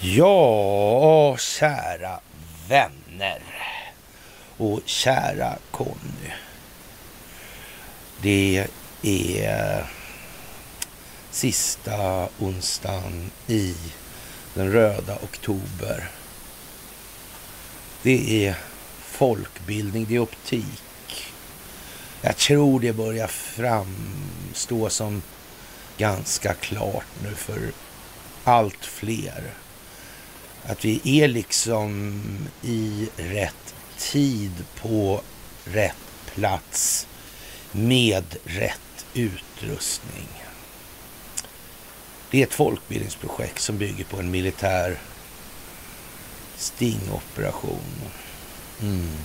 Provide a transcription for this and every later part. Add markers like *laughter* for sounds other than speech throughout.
Ja, kära vänner och kära Conny. Det är sista onsdagen i den röda oktober. Det är folkbildning, det är optik. Jag tror det börjar framstå som ganska klart nu för allt fler. Att vi är liksom i rätt tid på rätt plats med rätt utrustning. Det är ett folkbildningsprojekt som bygger på en militär stingoperation. Mm.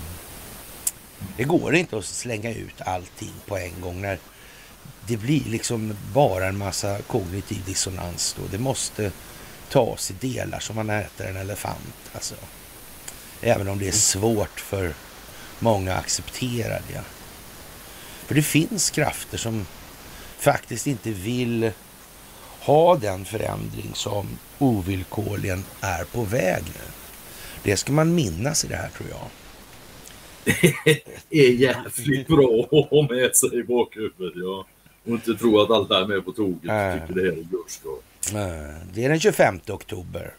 Det går inte att slänga ut allting på en gång när det blir liksom bara en massa kognitiv dissonans då. Det måste tas i delar som man äter en elefant. Alltså. Även om det är svårt för många att acceptera det. För det finns krafter som faktiskt inte vill ha den förändring som ovillkorligen är på väg nu. Det ska man minnas i det här tror jag. Är jävligt bra att ha med sig i bakhuvudet. Ja. Och inte tro att allt är med på tåget. Äh. tycker det är guldskav. Det är den 25 oktober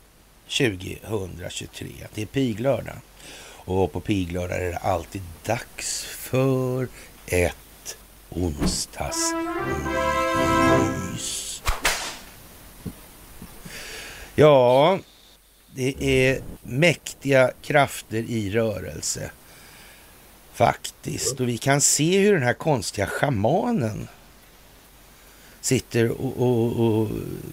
2023. Det är piglördag. Och på piglördag är det alltid dags för ett onsdagsmys. Ja, det är mäktiga krafter i rörelse faktiskt. Och vi kan se hur den här konstiga schamanen sitter och, och, och,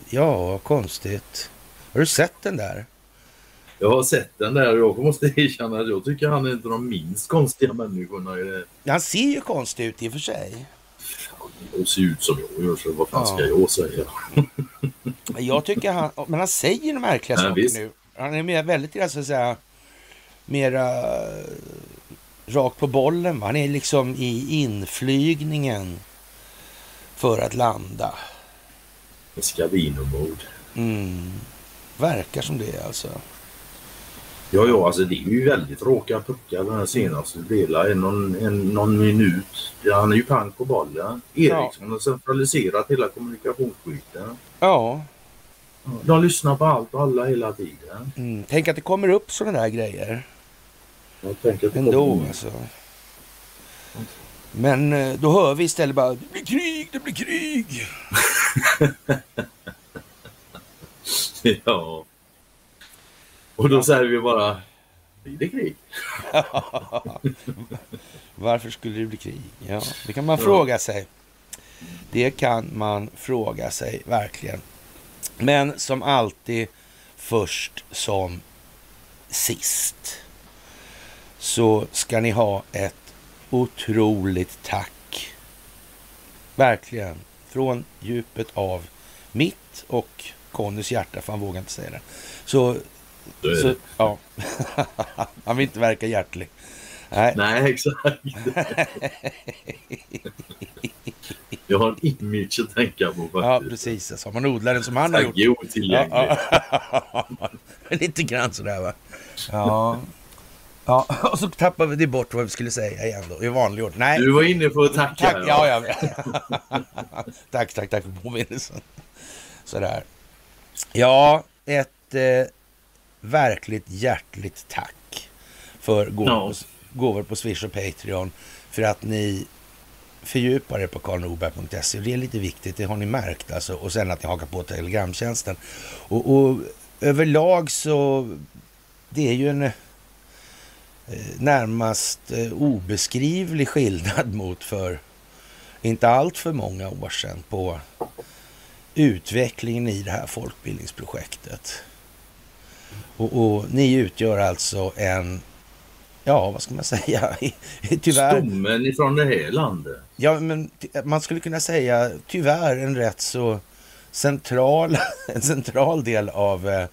ja, konstigt. Har du sett den där? Jag har sett den där och jag måste erkänna att jag tycker han är inte de minst konstiga människorna i det. Han ser ju konstig ut i och för sig. Han ser ut som jag gör, så vad fan ja. ska jag säga? *laughs* jag tycker han, men han säger märkliga ja, saker nu. Han är mer, väldigt, alltså, så att säga, mera rakt på bollen. Han är liksom i inflygningen för att landa. Escavinomod. Mm. Verkar som det alltså. Ja, ja, alltså det är ju väldigt råka puckar den här senaste delen. Någon, en, någon minut. Han är ju pang på bollen. Ericsson ja. har centraliserat hela kommunikationsskiten. Ja. De lyssnar på allt och alla hela tiden. Mm. Tänk att det kommer upp sådana där grejer. Jag tänker Ändå alltså. Men eh, då hör vi istället bara det blir krig, det blir krig. *laughs* ja. Och då säger vi bara blir det krig? *laughs* Varför skulle det bli krig? Ja, det kan man ja. fråga sig. Det kan man fråga sig verkligen. Men som alltid först som sist så ska ni ha ett otroligt tack. Verkligen. Från djupet av mitt och Connys hjärta, för han vågar inte säga det. Så, så ja. *laughs* han vill inte verka hjärtlig. Nej, Nej exakt. Jag har en image att tänka på faktiskt. Ja, precis. Alltså, man odlar den som han har gjort. Otillgänglig. Ja, ja. *laughs* Lite grann sådär va. Ja. Ja, *laughs* och så tappade vi bort vad vi skulle säga igen då, i vanlig ordning. Nej. Du var inne på att tacka. Tack, ja, ja. *laughs* tack, tack, tack för påminnelsen. Sådär. Ja, ett eh, verkligt hjärtligt tack för gåvor, no. gåvor på Swish och Patreon. För att ni fördjupar er på karlnorberg.se. Det är lite viktigt, det har ni märkt alltså. Och sen att ni hakar på telegramtjänsten. Och, och överlag så, det är ju en närmast eh, obeskrivlig skillnad *laughs* mot för inte allt för många år sedan på utvecklingen i det här folkbildningsprojektet. Och, och ni utgör alltså en, ja vad ska man säga, *laughs* tyvärr... Stommen ifrån det här landet. Ja, men man skulle kunna säga tyvärr en rätt så central, *laughs* en central del av eh,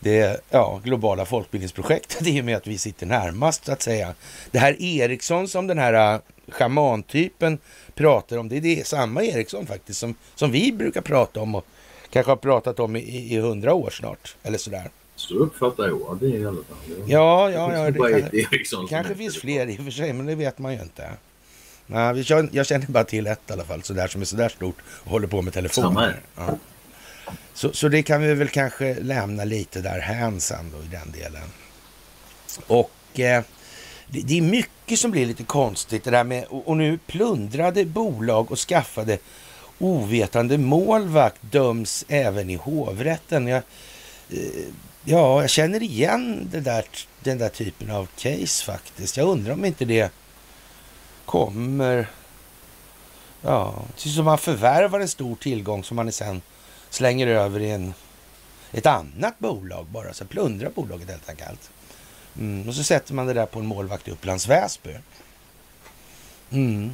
det ja, globala folkbildningsprojektet *laughs* i och med att vi sitter närmast så att säga. Det här Ericsson som den här schamantypen pratar om, det är det samma Eriksson faktiskt som, som vi brukar prata om och kanske har pratat om i hundra år snart, eller sådär. Så uppfattar jag det i alla fall. Ja, ja, ja. Det, kan, det kanske finns fler i och för sig, men det vet man ju inte. Nej, jag känner bara till ett i alla fall, sådär som är sådär stort och håller på med telefoner. Ja. Så, så det kan vi väl kanske lämna lite där sen då i den delen. Och eh, det, det, är mycket som blir lite konstigt det där med och, och nu plundrade bolag och skaffade ovetande målvakt döms även i hovrätten. Jag, eh, ja, jag känner igen det där, den där typen av case faktiskt. Jag undrar om inte det kommer... Ja, det som man förvärvar en stor tillgång som man sen slänger över i en, ett annat bolag bara. Så plundrar bolaget helt enkelt. Mm, och så sätter man det där på en målvakt i Upplands Väsby. Mm.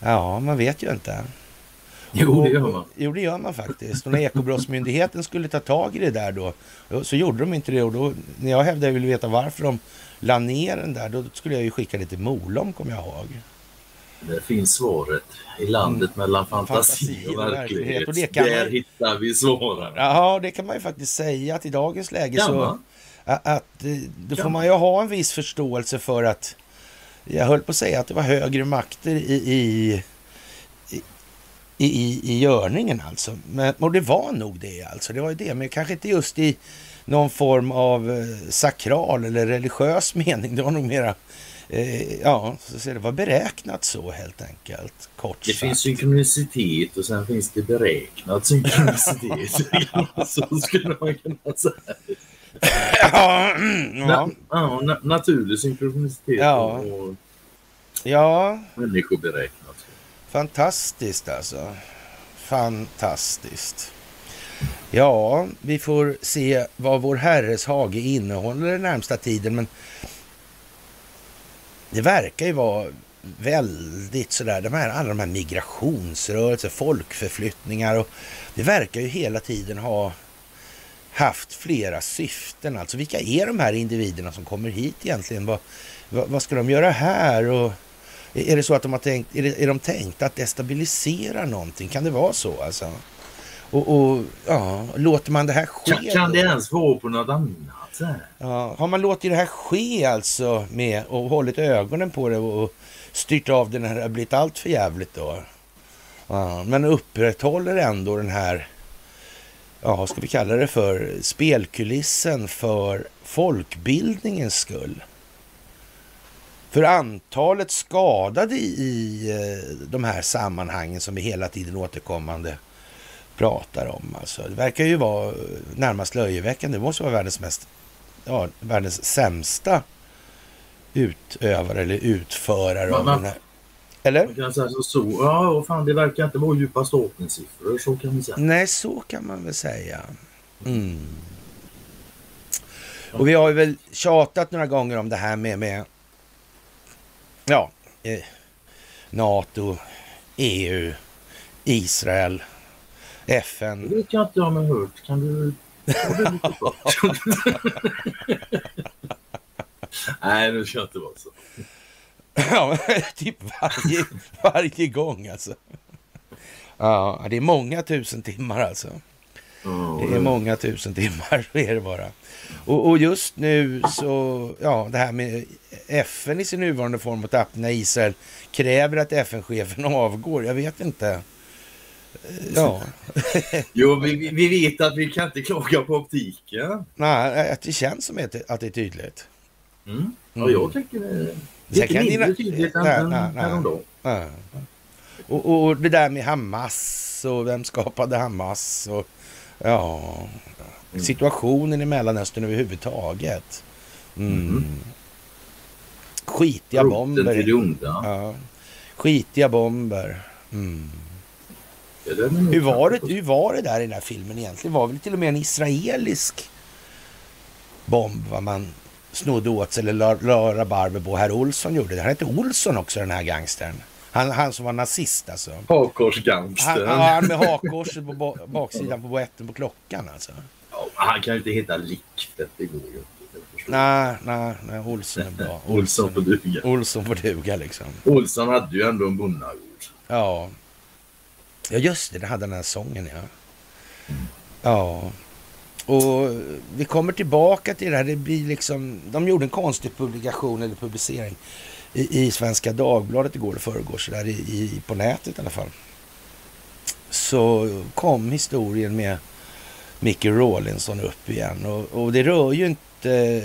Ja, man vet ju inte. Jo, det gör man. Jo, det gör man faktiskt. Och när Ekobrottsmyndigheten skulle ta tag i det där då, så gjorde de inte det. Och då, när jag hävdade jag ville veta varför de la ner den där, då skulle jag ju skicka det till Molom, kommer jag ihåg. Det finns svaret i landet mm. mellan fantasi, fantasi och verklighet. Och det kan Där man... hittar vi svaren. Ja, det kan man ju faktiskt säga att i dagens läge kan så... Man? Att, eh, då får man ju ha en viss förståelse för att jag höll på att säga att det var högre makter i, i, i, i, i görningen alltså. Men, och det var nog det alltså. Det var ju det, men kanske inte just i någon form av eh, sakral eller religiös mening. Det var nog mera eh, ja, så det var beräknat så helt enkelt. Kort det sagt. finns synkronicitet och sen finns det beräknat synkronicitet. *laughs* *laughs* så skulle man kunna säga. *laughs* ja, ja. Na, ja naturlig synkronicitet ja. och ja. människoberäknat. Fantastiskt alltså. Fantastiskt. Ja, vi får se vad vår Herres hage innehåller den närmsta tiden, men det verkar ju vara väldigt sådär, de här, alla de här migrationsrörelser, folkförflyttningar och det verkar ju hela tiden ha haft flera syften. Alltså vilka är de här individerna som kommer hit egentligen? Vad, vad, vad ska de göra här? Och är det så att de har tänkt, är, det, är de tänkta att destabilisera någonting? Kan det vara så alltså? Och, och ja, låter man det här ske? Kan, kan det ens vara på något annat? Alltså. Ja, har man låtit det här ske alltså med och hållit ögonen på det och styrt av det när det har blivit allt för jävligt då? Ja, men upprätthåller ändå den här, ja, ska vi kalla det för spelkulissen för folkbildningens skull? För antalet skadade i eh, de här sammanhangen som vi hela tiden återkommande pratar om. Alltså, det verkar ju vara eh, närmast löjeväckande. Det måste vara världens mest, ja, världens sämsta utövare eller utförare av den här. Eller? Man kan säga så. Ja, och fan, det verkar inte vara djupa staten-siffror, så kan vi säga. Nej, så kan man väl säga. Mm. Och vi har ju väl tjatat några gånger om det här med, med ja, eh, NATO, EU, Israel, FN. Det vet jag inte om jag hört. Kan du *laughs* Nej, nu ska jag inte vara så. *laughs* Ja, *laughs* typ varje, varje gång alltså. Ja, det är många tusen timmar alltså. Det är många tusen timmar, så är det bara. Och, och, just nu så, ja, det här med FN i sin nuvarande form och tapp när Israel kräver att FN-chefen avgår. Jag vet inte. Ja. *laughs* jo, vi, vi vet att vi kan inte klaga på optiken. Nej, det känns som att det är tydligt. Mm. Ja, jag tycker det är lite mindre tydligt än häromdagen. Och, och det där med Hamas och vem skapade Hamas och ja, mm. situationen i Mellanöstern överhuvudtaget. Mm. Mm. Skitiga Roten bomber. Till det. Ja. Skitiga bomber. Mm. Hur var, det, hur var det där i den här filmen egentligen? Var väl till och med en israelisk bomb vad man snodde åt sig eller la, la rabarber på. Herr Olsson gjorde det. Han hette Olsson också den här gangstern. Han, han som var nazist alltså. Hakkorsgangster. Han, han med hakkorset på baksidan på boetten på klockan alltså. Ja, han kan ju inte heta Likfett, det går ju. Nej, nej, nej, Olsson är bra. *laughs* Olsson får duga. Olsson får duga liksom. Olsson hade ju ändå en bonnagård. Ja. Ja, just det, det hade den här sången, ja. Ja. Och vi kommer tillbaka till det här. Det blir liksom, de gjorde en konstig publikation eller publicering i, i Svenska Dagbladet igår och förrgår, så där i, i, på nätet i alla fall. Så kom historien med Micke Rawlinson upp igen. Och, och det rör ju inte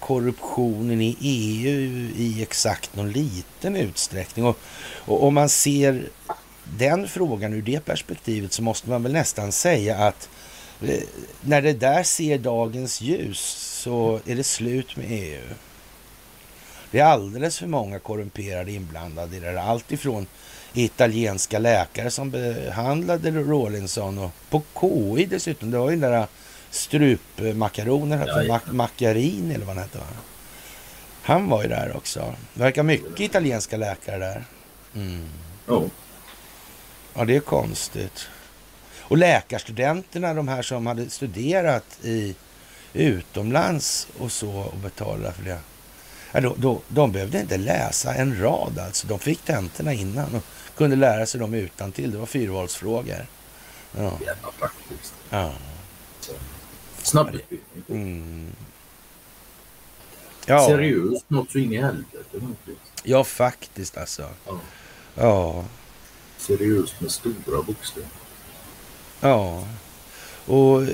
korruptionen i EU i exakt någon liten utsträckning. Och, och om man ser den frågan ur det perspektivet så måste man väl nästan säga att eh, när det där ser dagens ljus så är det slut med EU. Det är alldeles för många korrumperade inblandade i det där. Allt ifrån italienska läkare som behandlade Rawlinson och på KI dessutom. Det var ju den där strupmakaroner, ja, ja. Macchiarini eller vad han hette. Va? Han var ju där också. Det verkar mycket italienska läkare där. Mm. Oh. Ja, det är konstigt. Och läkarstudenterna, de här som hade studerat i utomlands och så och betalat för det. Ja, då, då, de behövde inte läsa en rad alltså. De fick tentorna innan och kunde lära sig dem utan till. Det var fyrvalsfrågor. Ja. Jävla praktiskt. Ja. Snabbutbildning. Mm. Ja. Seriöst något så in i helvete. Ja, faktiskt alltså. Ja. ja. Seriöst med stora bokstäver. Ja. Och eh,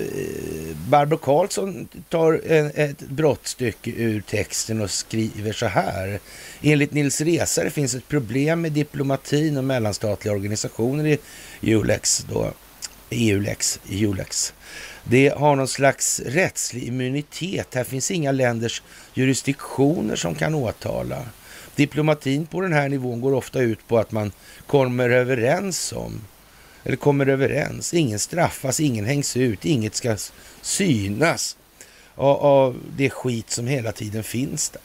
Barbro Karlsson tar en, ett brottstycke ur texten och skriver så här. Enligt Nils Resare finns ett problem med diplomatin och mellanstatliga organisationer i Eulex. då, EULEX, EULEX. Det har någon slags rättslig immunitet. Här finns inga länders jurisdiktioner som kan åtala. Diplomatin på den här nivån går ofta ut på att man kommer överens om eller kommer överens. Ingen straffas, ingen hängs ut, inget ska synas av, av det skit som hela tiden finns där.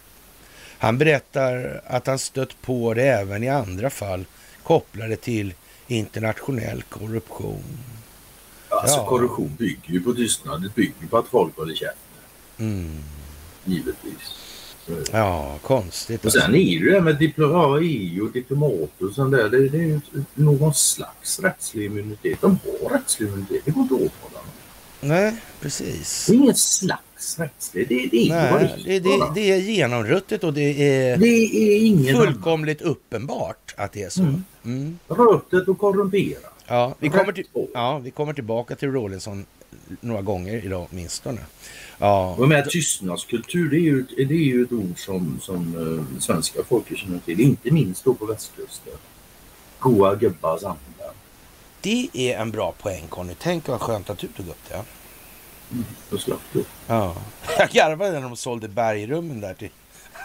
Han berättar att han stött på det även i andra fall kopplade till internationell korruption. Alltså ja. korruption bygger ju på tystnad. Det bygger på att folk håller käften. Mm. Givetvis. Ja, konstigt. Och sen alltså. är det det med diploma, EU och diplomater och sånt där. Det, det är ju någon slags rättslig immunitet. De har rättslig immunitet. Det går inte åt på dem. Nej, precis. Det är ingen slags rättslig. Det, det är Nej, det, det, det, är genomruttet och det är, det är ingen fullkomligt annan. uppenbart att det är så. Mm. Mm. Ruttet och korrumperat. Ja, vi kommer, till, ja, vi kommer tillbaka till Rawlinson några gånger idag åtminstone. Ja. Och med tystnadskultur, det är ju, det är ju ett ord som, som uh, svenska folket känner till, inte minst då på västkusten. Goa gubbars anda. Det är en bra poäng Conny. Tänk vad skönt att du tog upp det. Mm, då slapp du. Ja. *laughs* Jag garvade när de sålde bergrummen där till...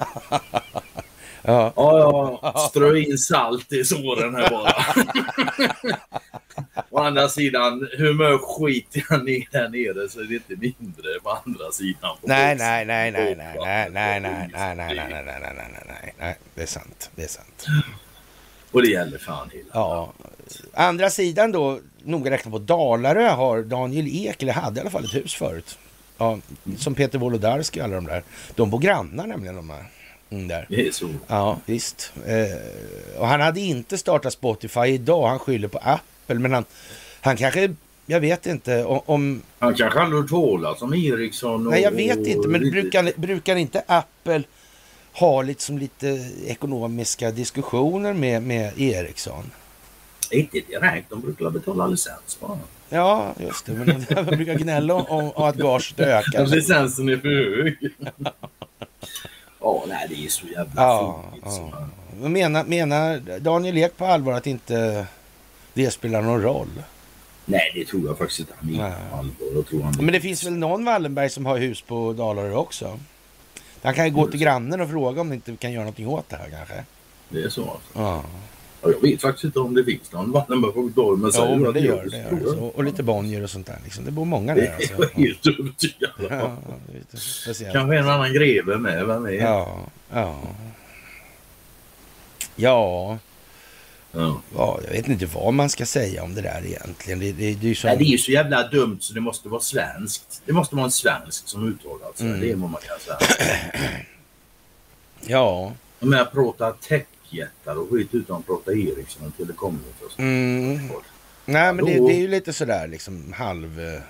*laughs* ja. ja. Strö in salt i såren här bara. Å andra sidan, hur mycket skit jag ner där nere så är det inte mindre på andra sidan. På nej, nej, nej, nej, nej, nej, nej, nej, nej, nej, nej, nej, nej, nej, nej, nej, nej, det är sant, det är sant. Och det gäller fan hela. Ja. Andra sidan då, noga räknat på Dalarö har Daniel Ek, eller hade i alla fall ett hus förut. Ja, som Peter Wolodarski och alla de där. De bor grannar nämligen de här. Mm, där. Det är så. Ja, visst. Eh, och han hade inte startat Spotify idag. Han skyller på app exempel. Men han, han kanske, jag vet inte om... Han kanske aldrig hört talas om Ericsson. Och, Nej, jag vet inte. Men brukar, brukar inte Apple ha liksom lite ekonomiska diskussioner med, med Ericsson? Inte direkt. De brukar betala licens bara. Ja, just det. Men de *laughs* brukar gnälla om, om att gaget ökar. Licensen är för hög. *laughs* Ja, nej, det är så jävla ja, fint. Ja. Menar, menar Daniel Ek på allvar att inte det spelar någon roll? Nej, det tror jag faktiskt inte. Han är allvar. Tror han Men det finns väl någon Wallenberg som har hus på Dalarö också? Han kan ju gå till grannen och fråga om de inte kan göra någonting åt det här kanske. Det är så alltså? Ja. Ja jag vet faktiskt inte om det finns någon på Dalarö. Men ja, men det gör det. Gör det. Och, och lite Bonnier och sånt där. Liksom. Det bor många där. Alltså. Det är helt övertygad ja, Kanske en annan greve med. Vem är? Ja. Ja. Ja. Ja. Ja, jag vet inte vad man ska säga om det där egentligen. Det, det, det är ju som... Nej, det är så jävla dumt så det måste vara svenskt. Det måste vara en svensk som uttalar sig. Mm. Det är vad man kan säga. *clears throat* Ja. Om jag pratar techjättar och skit utan att prata Ericsson och telekomutrustning. Mm. Nej, men det, det är ju lite sådär liksom halv... Eh,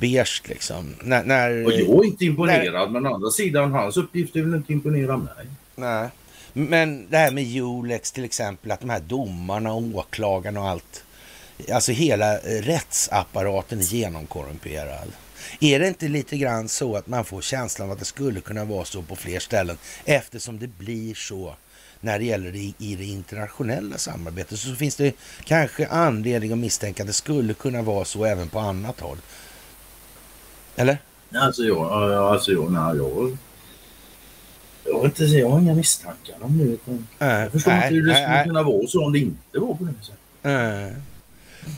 beige liksom. När... när Och jag är inte imponerad men å andra sidan hans uppgift är väl inte imponera mig. Nej. Men det här med Julex till exempel, att de här domarna och åklagarna och allt. Alltså hela eh, rättsapparaten är genomkorrumperad. Är det inte lite grann så att man får känslan av att det skulle kunna vara så på fler ställen eftersom det blir så när det gäller det i det internationella samarbetet så finns det kanske anledning att misstänka att det skulle kunna vara så även på annat håll. Eller? Alltså jag, ja, alltså jag, nej, jag, jag, har inte, jag har inga misstankar om det. utan Äh, Jag förstår nej, inte hur det nej, skulle kunna vara så om det inte var på det sättet. nej.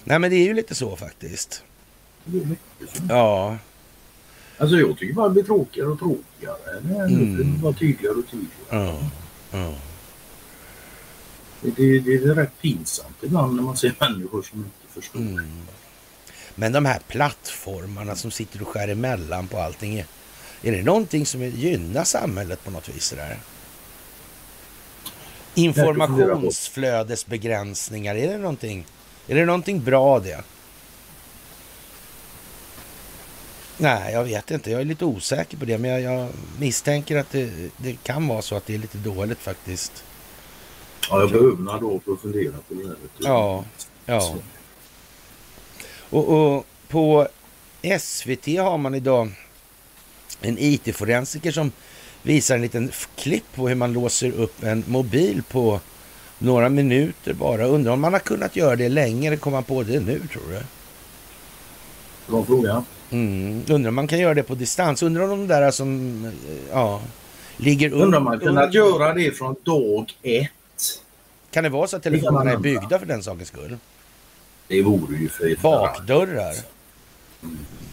Nej men det är ju lite så faktiskt. Så. Ja. Alltså jag tycker bara det blir tråkigare och tråkigare. Det Mm. mm. bara tydligare och tydligare. Ja. ja. Det, det, är rätt pinsamt ibland när man ser *laughs* människor som inte förstår. Mm. Men de här plattformarna som sitter och skär emellan på allting. Är, är det någonting som gynnar samhället på något vis? Det där? Informationsflödesbegränsningar, är det någonting? Är det någonting bra det? Nej, jag vet inte. Jag är lite osäker på det. Men jag, jag misstänker att det, det kan vara så att det är lite dåligt faktiskt. Ja, jag behöver några dagar för att fundera på det här. Ja, ja. Och, och på SVT har man idag en IT-forensiker som visar en liten klipp på hur man låser upp en mobil på några minuter bara. Undrar om man har kunnat göra det länge eller kommer man på det nu tror du? Bra fråga. Mm. Undrar om man kan göra det på distans. Undrar om de där som eh, ja, ligger Undrar om man kunnat under- göra det från dag ett. Kan det vara så att telefonerna är byggda för den sakens skull? Det vore ju för Bakdörrar?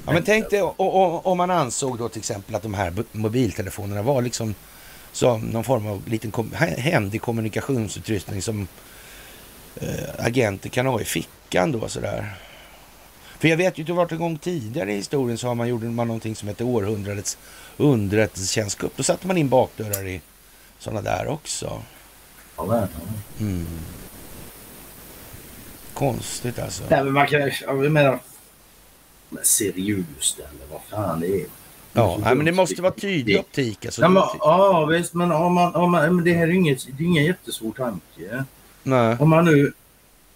Ja, men tänk dig om man ansåg då till exempel att de här mobiltelefonerna var liksom som någon form av liten kom- hemlig kommunikationsutrustning som eh, agenter kan ha i fickan då sådär. För jag vet ju att det varit en gång tidigare i historien så har man gjorde man någonting som heter århundradets underrättelsetjänstkupp. Då satte man in bakdörrar i sådana där också. Men, ja. Mm. Konstigt alltså. Nej, men man kan... Jag menar... Men seriöst eller vad fan det är. Ja, nej, men det måste vara tydlig optik. Alltså. Ja, men, ja visst, men, om man, om man, men det här är inget, det är ingen jättesvår tanke. Nej. Om man nu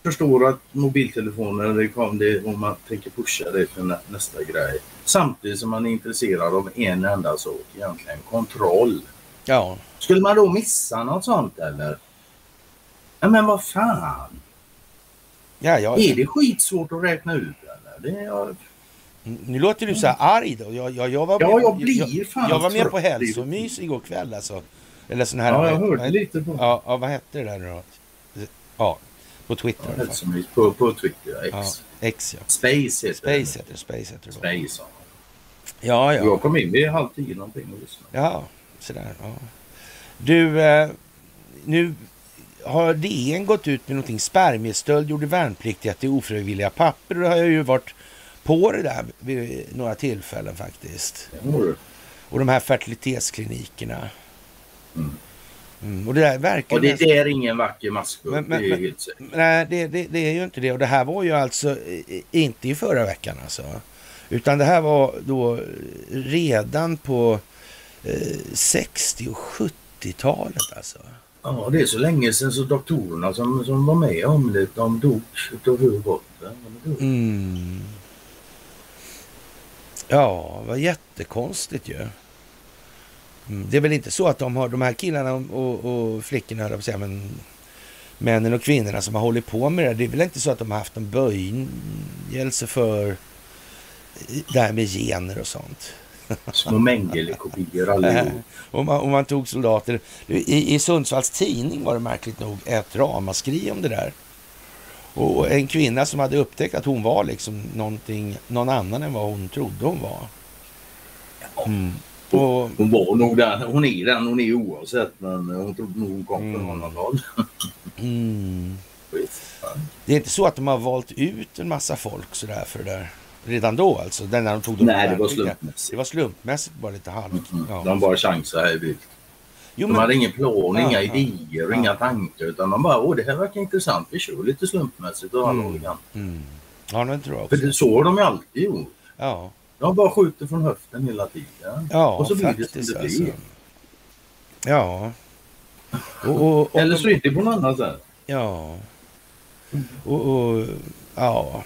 förstår att mobiltelefoner, det kom det, om man tänker pusha det för nä, nästa grej. Samtidigt som man är intresserad av en enda sak, egentligen kontroll. Ja. Skulle man då missa något sånt eller? Ja, men vad fan. Ja, ja. Är det skitsvårt att räkna ut eller? Det är, Nu låter du så här arg då. Jag, jag, jag var Ja, med, jag blir fan jag var med på hälsomys igår kväll alltså. Eller sån här... ja, jag hörde lite på Ja, ja, vad hette det där nu då? Ja, på Twitter ja, hälsomys på, på Twitter. X. Ja, X ja. Space heter Space heter. Space heter det. Space, ja. Ja, ja. Jag kom in vid halv tio någonting och lyssnade. Ja, sådär. Ja. Du, eh, nu har DN gått ut med någonting. Spermiestöld gjorde värnpliktiga till ofrivilliga papper. Det har jag ju varit på det där vid några tillfällen faktiskt. Det du. Och de här fertilitetsklinikerna. Mm. Mm, och det där verkar Och det nästan- där är ingen vacker maskot, Men- men- det är men- helt säkert. Nej, det, det, det är ju inte det. Och det här var ju alltså eh, inte i förra veckan alltså. Utan det här var då redan på eh, 60 och 70-talet alltså. Ja, det är så länge sedan så doktorerna som, som var med om det, de dog utav hur gott. Mm. Ja, vad jättekonstigt ju. Mm. Det är väl inte så att de har de här killarna och, och flickorna, höll jag på att säga, men männen och kvinnorna som har hållit på med det. Det är väl inte så att de har haft en böjelse för eh, det här med gener och sånt. Små mängelekopior allihop. *laughs* Om man, om man tog soldater. I, I Sundsvalls tidning var det märkligt nog ett ramaskri om det där. Och en kvinna som hade upptäckt att hon var liksom någonting, någon annan än vad hon trodde hon var. Mm. Och, Hon var nog den, hon är den hon är oavsett men hon trodde nog hon kom från Mm. någon annan håll. *laughs* Mm. Det är inte så att de har valt ut en massa folk sådär för det där. Redan då alltså? Den när de tog de Nej, det var slumpmässigt. Det var slumpmässigt bara lite halvt. Ja. De bara chansade här i vilt. Jo, De men, hade ingen plan, inga Ja, ja. idéer, Ja. inga tankar. Utan de bara, åh det här verkar intressant. Vi kör lite slumpmässigt och Mm. mm. mm. Ja, men det tror jag För också. det, så har de ju alltid gjort. Ja, De bara skjuter från höften hela tiden. ja och så blir det faktiskt som det alltså. blir. Ja. Och, och, och, Eller så är det på något annat sätt. Ja. Och, och ja.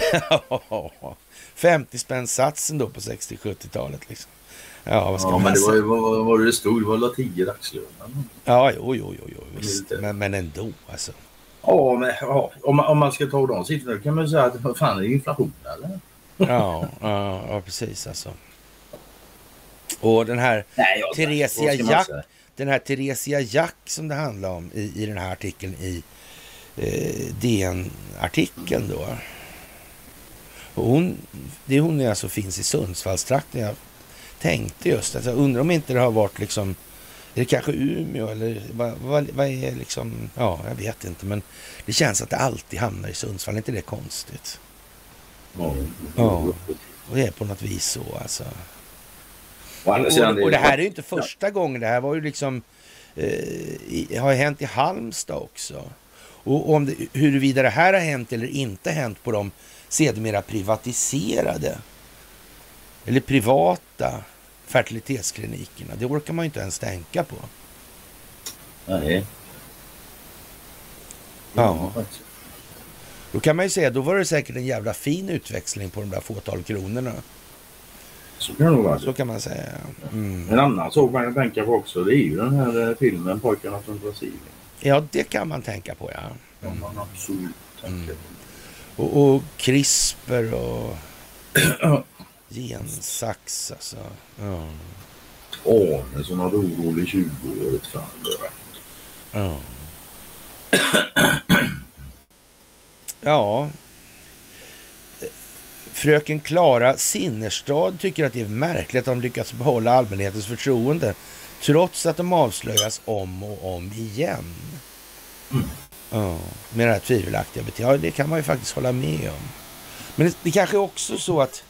*laughs* 50 spänn satsen då på 60-70-talet liksom. Ja, vad ska Ja, man men det var ju vad, var det det stod? Det var väl 10 dagslönen. Ja, jo, jo, jo, jo visst. Men, men ändå alltså. Ja, men ja, om, man, om man ska ta de siffrorna kan man säga att vad fan är inflation eller? Ja, ja, ja precis alltså. Och den här *laughs* Nej, Theresia Jack, den här Theresia Jack som det handlar om i, i den här artikeln i eh, DN-artikeln då. Och hon, det är hon alltså finns i Sundsvallstrakten. Jag tänkte just att jag undrar om inte det har varit liksom, är det kanske Umeå eller vad, vad, vad är liksom, ja jag vet inte men det känns att det alltid hamnar i Sundsvall, är inte det konstigt? Ja. Ja. Och det är på något vis så alltså. Och, och det här är ju inte första gången. Det här var ju liksom... Eh, i, har ju hänt i Halmstad också. Och om det, huruvida det här har hänt eller inte hänt på de sedermera privatiserade eller privata fertilitetsklinikerna, det orkar man ju inte ens tänka på. Nej. Ja. Då kan man ju säga, då var det säkert en jävla fin utväxling på de där fåtal kronorna. Så kan det nog vara. Så kan man säga. Mm. En annan sak man kan tänka på också det är ju den här eh, filmen Pojkarna från Brasilien. Ja, det kan man tänka på, ja. Som man absolut tänker på. Och, och CRISPR och gensax alltså. Ja. Som hade orolig 20 år. vet fan det var. Ja. ja. Fröken Klara Sinnerstad tycker att det är märkligt att de lyckats behålla allmänhetens förtroende trots att de avslöjas om och om igen. Ja, med det här tvivelaktiga beteendet. Ja, det kan man ju faktiskt hålla med om. Men det, det kanske är också så att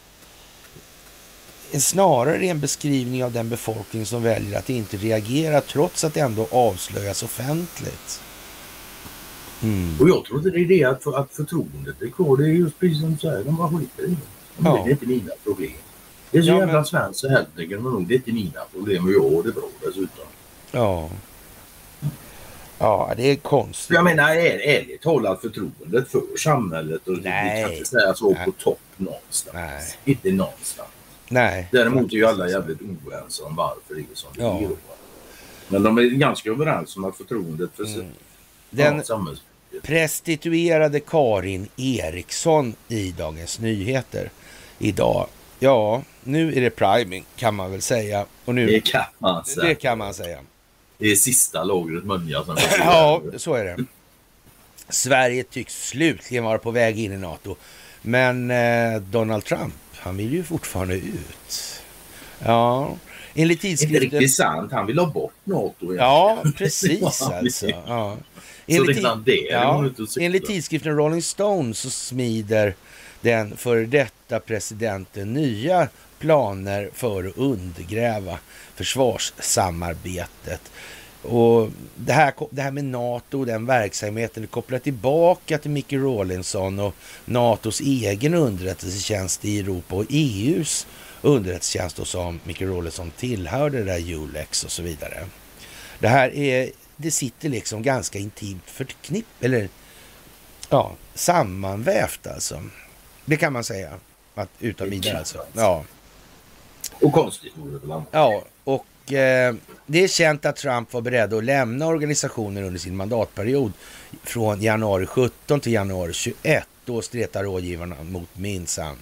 snarare är en beskrivning av den befolkning som väljer att inte reagera trots att det ändå avslöjas offentligt. Mm. Och jag tror inte det är det att, att förtroendet är kvar. Det är just precis som du säger. De bara skiter i det. De Ja. Det är inte mina problem. Det är så Ja, jävla men- svenskt så helvete kan man nog. Det är inte mina problem och jag har det bra dessutom. Ja. Ja, det är konstigt. Jag menar är, ärligt talat förtroendet för samhället och Nej. det kan inte sägas vara på topp någonstans. Nej. Inte någonstans. Nej. Däremot är ju alla jävligt oense om varför det är som det Ja. är. Men de är ganska överens om att förtroendet för Mm. Den prestituerade Karin Eriksson i Dagens Nyheter idag. Ja, nu är det priming kan man väl säga. Och nu, Det kan man säga. det kan man säga. Det är sista lagret mönja som *laughs* Ja, så är det. Sverige tycks slutligen vara på väg in i NATO. Men eh, Donald Trump, han vill ju fortfarande ut. Ja, enligt Inte tidskriften... riktigt sant. Han vill ha bort NATO. egentligen. Ja, precis *laughs* alltså. Ja. Enligt, är ja, enligt tidskriften Rolling Stone så smider den före detta presidenten nya planer för att undergräva försvarssamarbetet. Och det här, det här med NATO och den verksamheten det kopplar tillbaka till Micke Rawlinson och NATOs egen underrättelsetjänst i Europa och EUs underrättelsetjänst då som Micke Rawlinson tillhörde, det där Ulex och så vidare. Det här är, det sitter liksom ganska intimt förknipp, eller ja, sammanvävt alltså. Det kan man säga, att utan vidare alltså. Ja. Och konstigt vore det väl. Ja, och eh, det är känt att Trump var beredd att lämna organisationen under sin mandatperiod från januari 17 till januari 21. Då stretar rådgivarna mot minsann.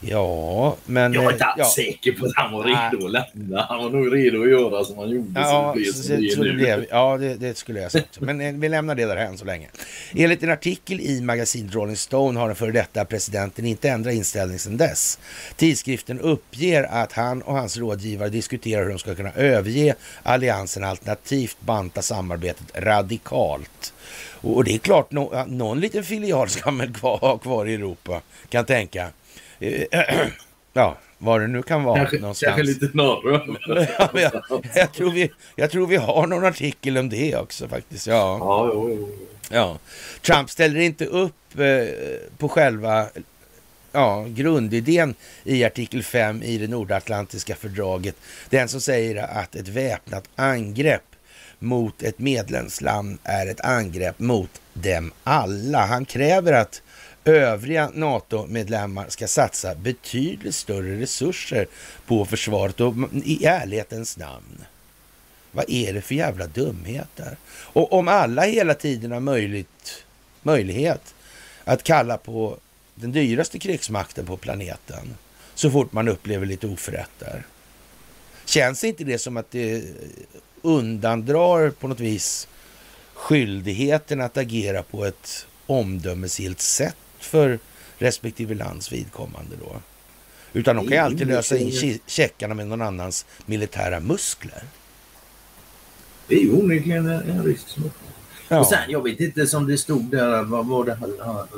Ja, men... Jag är eh, inte alls ja. säker på att han var redo att lämna. Han var nog redo att göra som han gjorde. Ja, så det som det det nu. blev, ja det, det skulle jag sagt. Men eh, vi lämnar det därhän så länge. Enligt en artikel i magasinet Rolling Stone har den före detta presidenten inte ändrat inställning sedan dess. Tidskriften uppger att han och hans rådgivare diskuterar hur de ska kunna överge alliansen alternativt banta samarbetet radikalt. Och det är klart, no, någon liten filial ska man ha kvar i Europa, kan tänka. *clears throat* Ja, vad det nu kan vara kanske, någonstans. Kanske lite norr. *laughs* ja, jag, jag, tror vi, jag tror vi har någon artikel om det också faktiskt. Ja. Ja, jo, jo. ja. Trump ställer inte upp eh, på själva ja, grundidén i artikel 5 i det nordatlantiska fördraget. Den som säger att ett väpnat angrepp mot ett medlemsland är ett angrepp mot dem alla. Han kräver att övriga NATO-medlemmar ska satsa betydligt större resurser på försvaret och i ärlighetens namn. Vad är det för jävla dumheter? Och om alla hela tiden har möjligt, möjlighet att kalla på den dyraste krigsmakten på planeten så fort man upplever lite oförrätter. Känns inte det som att det undandrar på något vis skyldigheten att agera på ett omdömesgillt sätt för respektive lands vidkommande då? Utan de kan ju alltid lösa in checkarna med någon annans militära muskler. Det är ju onekligen en risk som Ja. Och sen, jag vet inte som det stod där, vad var det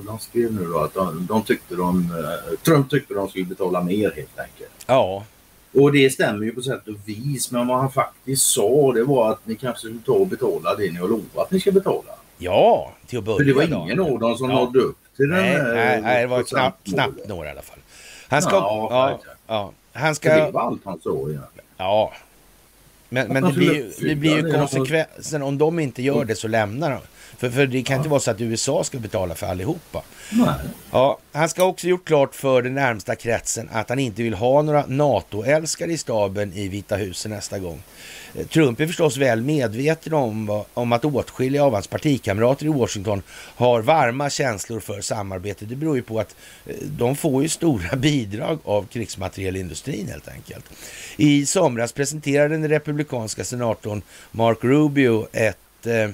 de skrev nu då? Att de, de tyckte de, eh, Trump tyckte de skulle betala mer helt enkelt. Ja. Och det stämmer ju på sätt och vis. Men vad han faktiskt sa det var att ni kanske skulle ta och betala det ni har lovat att ni ska betala. Ja, till att börja För det var ingen av dem som ja. nådde upp till nej, den nej, nej, det var knappt, knappt några i alla fall. Han ska... Ja, ja, ja, han ska... Det var allt han sa egentligen. Ja. Men, men det blir, det blir ju konsekvensen. Om de inte gör det så lämnar de. För, för det kan ja. inte vara så att USA ska betala för allihopa. Nej. Ja, han ska också gjort klart för den närmsta kretsen att han inte vill ha några NATO-älskare i staben i Vita huset nästa gång. Eh, Trump är förstås väl medveten om, om att åtskilliga av hans partikamrater i Washington har varma känslor för samarbete. Det beror ju på att eh, de får ju stora *laughs* bidrag av krigsmaterielindustrin helt enkelt. I somras presenterade den republikanska senatorn Mark Rubio ett eh,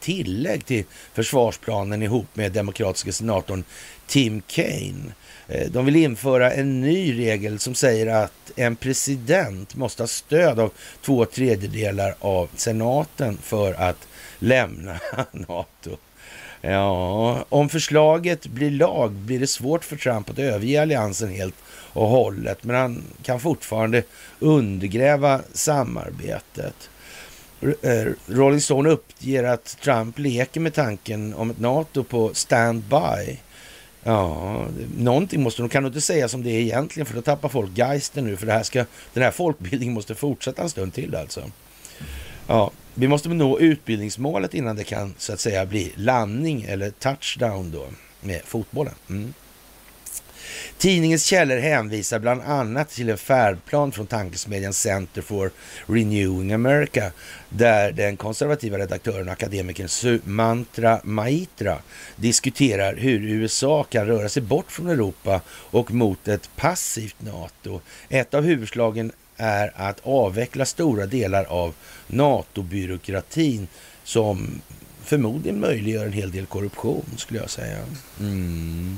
tillägg till försvarsplanen ihop med demokratiska senatorn Tim Kaine. Eh, de vill införa en ny regel som säger att en president måste ha stöd av två tredjedelar av senaten för att lämna *laughs* NATO. Ja, om förslaget blir lag blir det svårt för Trump att överge alliansen helt och hållet, men han kan fortfarande undergräva samarbetet. Eh, Rolling Stone uppger att Trump leker med tanken om ett NATO på standby. Ja, någonting måste de kan du inte säga som det är egentligen för då tappar folk geisten nu för det här ska, den här folkbildningen måste fortsätta en stund till alltså. Ja, vi måste nå utbildningsmålet innan det kan så att säga bli landning eller touchdown då med fotbollen. Mm. Tidningens källor hänvisar bland annat till en färdplan från tankesmedjan Center for Renewing America där den konservativa redaktören och akademikern Sumantra Maitra diskuterar hur USA kan röra sig bort från Europa och mot ett passivt NATO. Ett av huvudslagen är att avveckla stora delar av NATO-byråkratin som förmodligen möjliggör en hel del korruption skulle jag säga. Mm.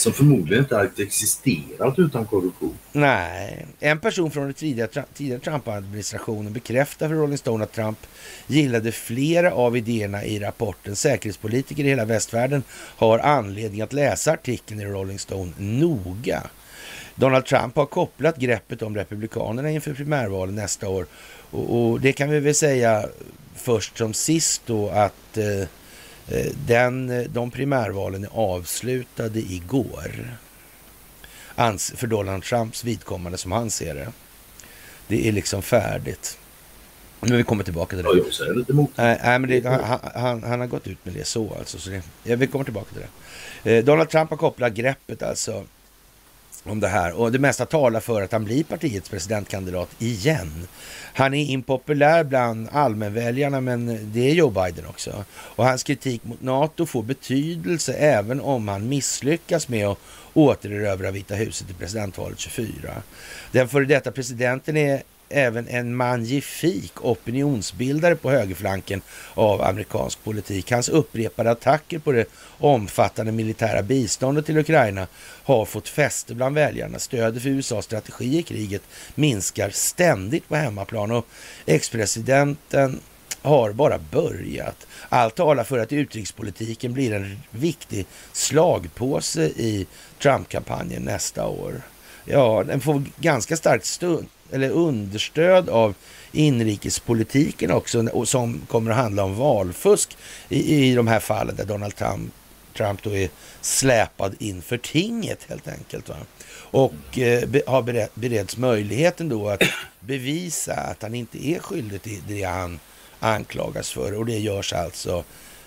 Som förmodligen inte hade existerat utan korruption. Nej. En person från den tidigare, tidigare Trump-administrationen bekräftar för Rolling Stone att Trump gillade flera av idéerna i rapporten. Säkerhetspolitiker i hela västvärlden har anledning att läsa artikeln i Rolling Stone noga. Donald Trump har kopplat greppet om Republikanerna inför primärvalen nästa år. Och, och det kan vi väl säga först som sist då att eh, Eh, den, eh, de primärvalen är avslutade igår. För Donald Trumps vidkommande som han ser det. Det är liksom färdigt. Men vi kommer tillbaka till det. Ja, jag säger lite emot. Nej, men det, han, han, han, har gått ut med det så alltså. Så det, ja, vi kommer tillbaka till det. Eh, Donald Trump har kopplat greppet alltså om det här och det mesta talar för att han blir partiets presidentkandidat igen. Han är impopulär bland allmänväljarna men det är Joe Biden också. Och hans kritik mot NATO får betydelse även om han misslyckas med att återerövra Vita huset i presidentvalet 24. Den före detta presidenten är även en magnifik opinionsbildare på högerflanken av amerikansk politik. Hans upprepade attacker på det omfattande militära biståndet till Ukraina har fått fäste bland väljarna. Stödet för USAs strategi i kriget minskar ständigt på hemmaplan och ex-presidenten har bara börjat. Allt talar för att utrikespolitiken blir en viktig slagpåse i Trump-kampanjen nästa år. Ja, den får ganska starkt stund, eller understöd av inrikespolitiken också, som kommer att handla om valfusk i, i de här fallen där Donald Trump, Trump då är släpad inför tinget helt enkelt. Va? Och eh, be, har bered, beretts möjligheten då att bevisa att han inte är skyldig till det han anklagas för. Och det görs alltså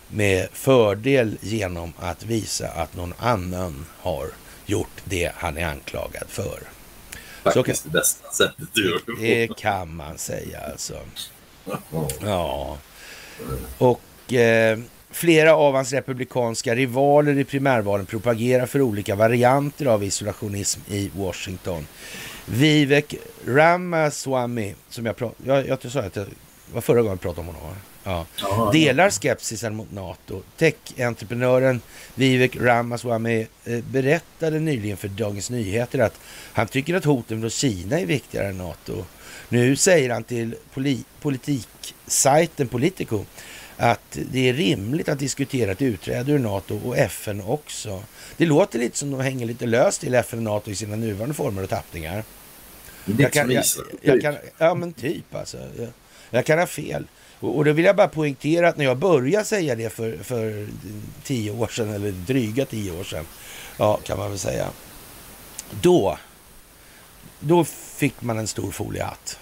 med fördel genom att visa att någon annan har gjort det han är anklagad för. Faktiskt det bästa sättet att göra det Det kan man säga alltså. Ja. Och eh, flera av hans republikanska rivaler i primärvalen propagerar för olika varianter av isolationism i Washington. Vivek Ramaswamy, som jag pratade... Jag, jag sa att det var förra gången jag pratade om honom. Ja, Delar skepsisen mot NATO. Tech-entreprenören Vivek Ramaswamy eh, berättade nyligen för Dagens Nyheter att han tycker att hoten från Kina är viktigare än NATO. Nu säger han till poli politiksajten Politico att det är rimligt att diskutera ett utträde ur NATO och FN också. Det låter lite som de hänger lite löst till FN och NATO i sina nuvarande former och tappningar. Jag kan, jag, jag kan, ja men typ alltså. Jag, jag kan ha fel. Och, och då vill jag bara poängtera att när jag började säga det för, för tio år sedan, eller dryga tio år sedan, ja kan man väl säga. Då, då fick man en stor foliehatt.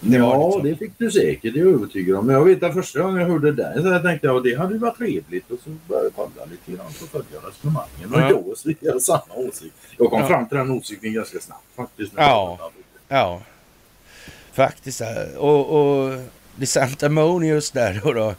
Det ja, liksom. det fick du säkert, det är jag övertygad om. Men jag vet att första gången jag hörde det så jag tänkte jag det hade ju varit trevligt. Och så började jag kolla lite grann på följa resonemangen. Och ja. då så jag samma åsikt. Jag kom ja. fram till den åsikten ganska snabbt faktiskt. Ja, ja. Faktiskt. Och, och DeSantamonius där då, då.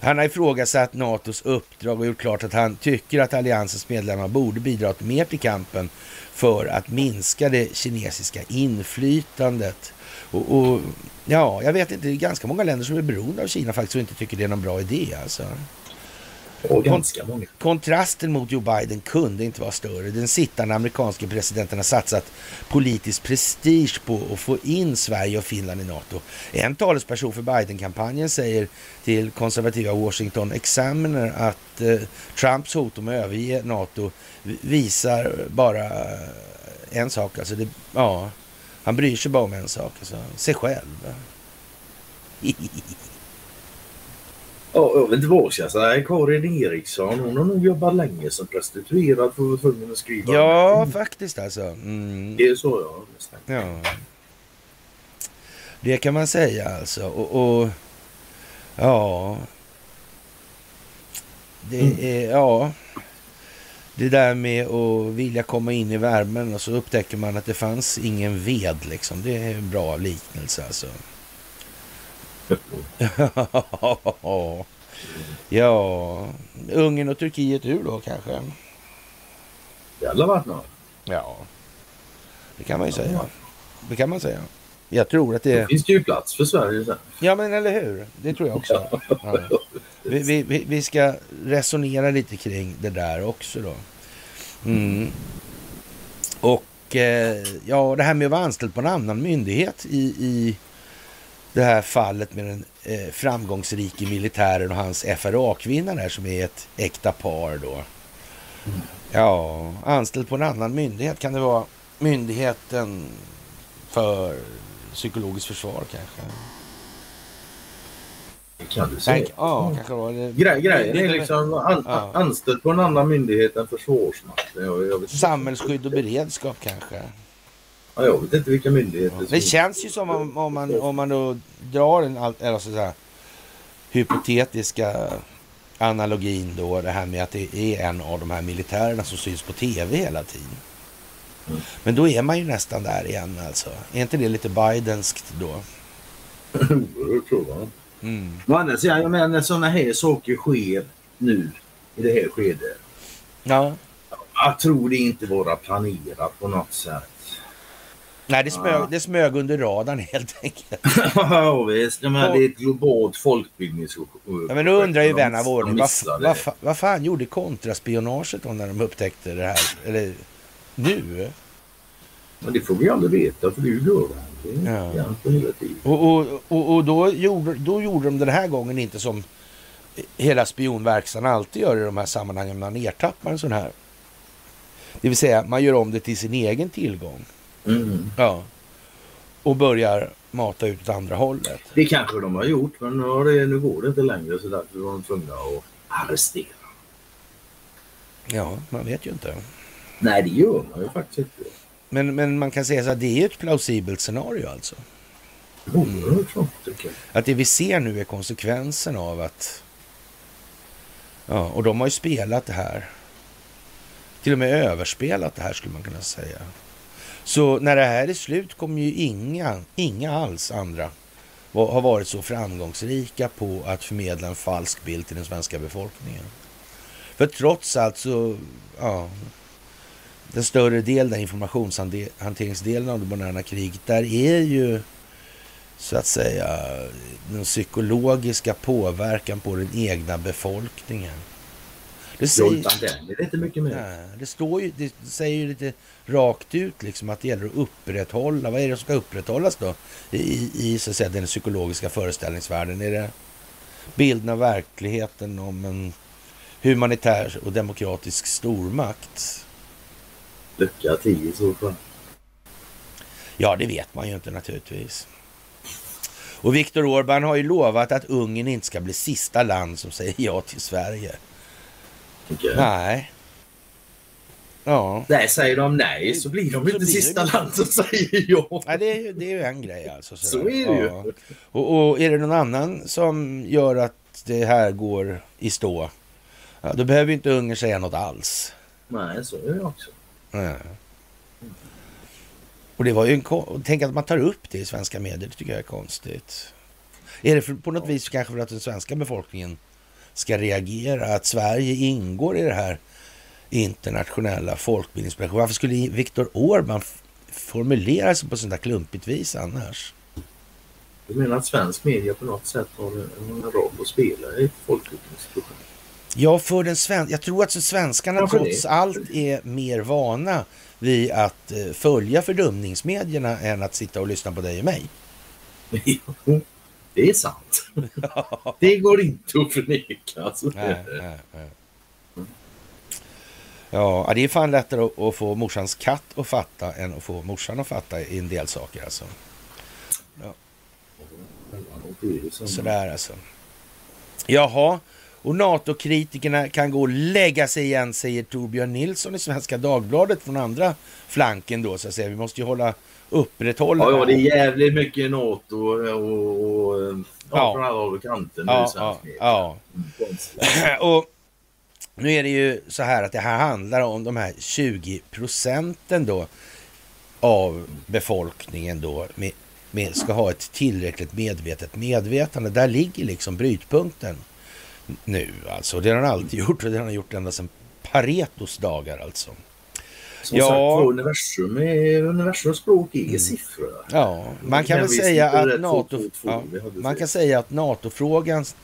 Han har ifrågasatt NATOs uppdrag och gjort klart att han tycker att alliansens medlemmar borde bidra mer till kampen för att minska det kinesiska inflytandet. Och, och, ja, jag vet inte, det är ganska många länder som är beroende av Kina faktiskt och inte tycker det är någon bra idé alltså. Och ganska många. Kontrasten mot Joe Biden kunde inte vara större. Den sittande amerikanske presidenten har satsat politisk prestige på att få in Sverige och Finland i NATO. En talesperson för Biden-kampanjen säger till konservativa Washington Examiner att eh, Trumps hot om att överge NATO visar bara en sak. Alltså det, ja, han bryr sig bara om en sak, alltså, sig själv. *laughs* Ja, jag vet inte vad jag ska säga. Karin Eriksson, hon har nog jobbat länge som prostituerad för att vara tvungen att skriva. Ja, mm. faktiskt alltså. Mm. Det är så jag Ja. Det kan man säga alltså. Och, och ja. Det mm. är, ja. Det där med att vilja komma in i värmen och så upptäcker man att det fanns ingen ved liksom. Det är en bra liknelse alltså. Ja, Ungern och Turkiet ur då kanske? Det hade varit något. Ja, det kan man ju säga. Det kan man säga. Jag tror att det... Då finns det ju plats för Sverige sen. Ja, men eller hur? Det tror jag också. Ja. Vi, vi, vi, ska resonera lite kring det där också då. Mm. Och eh, ja, det här med att vara anställd på en annan myndighet i, i det här fallet med den eh, framgångsrike militären och hans FRA-kvinna där som är ett äkta par då. Mm. Ja, anställd på en annan myndighet. Kan det vara myndigheten för psykologiskt försvar kanske? kan du säga. Ja, kanske var det. Gre grejen är liksom an, ja. anställd på en annan myndighet än Försvarsmakten. Jag, jag Samhällsskydd och beredskap kanske? Ja, jag vet inte vilka myndigheter. Ja. Det känns ju som om, om, man, om man då drar en alltså så här, hypotetiska analogin då, det här med att det är en av de här militärerna som syns på tv hela tiden. Mm. Men då är man ju nästan där igen alltså. Är inte det lite Bidenskt då? Oerhört frågan. Mm. Å andra sidan, jag menar sådana här saker sker nu i det här skedet. Ja. Jag tror det inte vara planerat på något sätt. Nej, det smög, det smög under radarn *laughs* helt enkelt. ja, visst. Jag menar, det är ett globalt folkbildningsprojekt. Ja, men då undrar ju vän av ordning, vad, vad, vad fan gjorde kontraspionaget då när de upptäckte det här? Eller nu? Men det får vi aldrig veta för det är ju dörren. Ja. Och, och, och, och, då, gjorde, då gjorde de den här gången inte som hela spionverkstan alltid gör i de här sammanhangen. Man ertappar en sån här. Det vill säga, man gör om det till sin egen tillgång. Mm. Ja. Och börjar mata ut åt andra hållet. Det kanske de har gjort, men nu, nu går det inte längre så därför var de tvungna att arrestera. Ja, man vet ju inte. Nej, det gör man ju faktiskt inte. Men, men man kan säga så att det är ett plausibelt scenario alltså. Mm. Att det vi ser nu är konsekvensen av att... Ja, och de har ju spelat det här. Till och med överspelat det här skulle man kunna säga. Så när det här är slut kommer ju inga, inga alls andra har varit så framgångsrika på att förmedla en falsk bild till den svenska befolkningen. För trots allt så, ja, den större delen, informationshanteringsdelen av det moderna kriget, där är ju så att säga den psykologiska påverkan på den egna befolkningen. Det, säger, utan den är det inte mycket mer. Det, står ju, det säger ju lite rakt ut liksom att det gäller att upprätthålla. Vad är det som ska upprätthållas då i, i så att säga, den psykologiska föreställningsvärlden? Är det bilden av verkligheten om en humanitär och demokratisk stormakt? Lycka till i så fall. Ja, det vet man ju inte naturligtvis. Och Viktor Orbán har ju lovat att Ungern inte ska bli sista land som säger ja till Sverige. Okay. Nej. Ja. Nej, säger de nej så blir de så inte sista det... land som säger ja. Nej, det är, det är ju en grej alltså. Så, så är det ja. ju. Och, och, är det någon annan som gör att det här går i stå, ja, då behöver inte Ungern säga något alls. Nej, så är det också. Ja. Och det var ju en... Tänk att man tar upp det i svenska medier, det tycker jag är konstigt. Är det för, på något vis kanske för att den svenska befolkningen ska reagera, att Sverige ingår i det här internationella folkbildningsprojektet. Varför skulle Viktor Orbán formulera sig på sånt där klumpigt vis annars? Du menar att svensk media på något sätt har en roll att spela i ett folkbildningsprojekt? Ja, för den sven jag tror att svenskarna trots allt är mer vana vid att eh, följa fördumningsmedierna än att sitta och lyssna på dig och mig. *laughs* det är sant. *laughs* det går inte att förneka. Alltså. Nej, nej, nej. Ja, det är fan lättare att, få morsans katt att fatta än att få morsan att fatta i en del saker alltså. Ja. Sådär alltså. Jaha, och NATO-kritikerna kan gå och lägga sig igen, säger Torbjörn Nilsson i Svenska Dagbladet från andra flanken då så att säga. Vi måste ju hålla upprätthålla. Ja, ja det är jävligt mycket NATO och, och, och ja, från alla håll och kanter nu ja, ja, ja. Mm, *clears throat* och nu är det ju så här att det här handlar om de här 20 procenten då av befolkningen då med, med, ska ha ett tillräckligt medvetet medvetande. Där ligger liksom brytpunkten nu alltså. Det har han alltid *laughs* gjort och det har han gjort ända sedan Paretos dagar alltså. Som ja. sagt universum, är, universums språk är mm. siffror. Ja, man kan väl säga att NATO, ja, man kan säga att NATO-frågans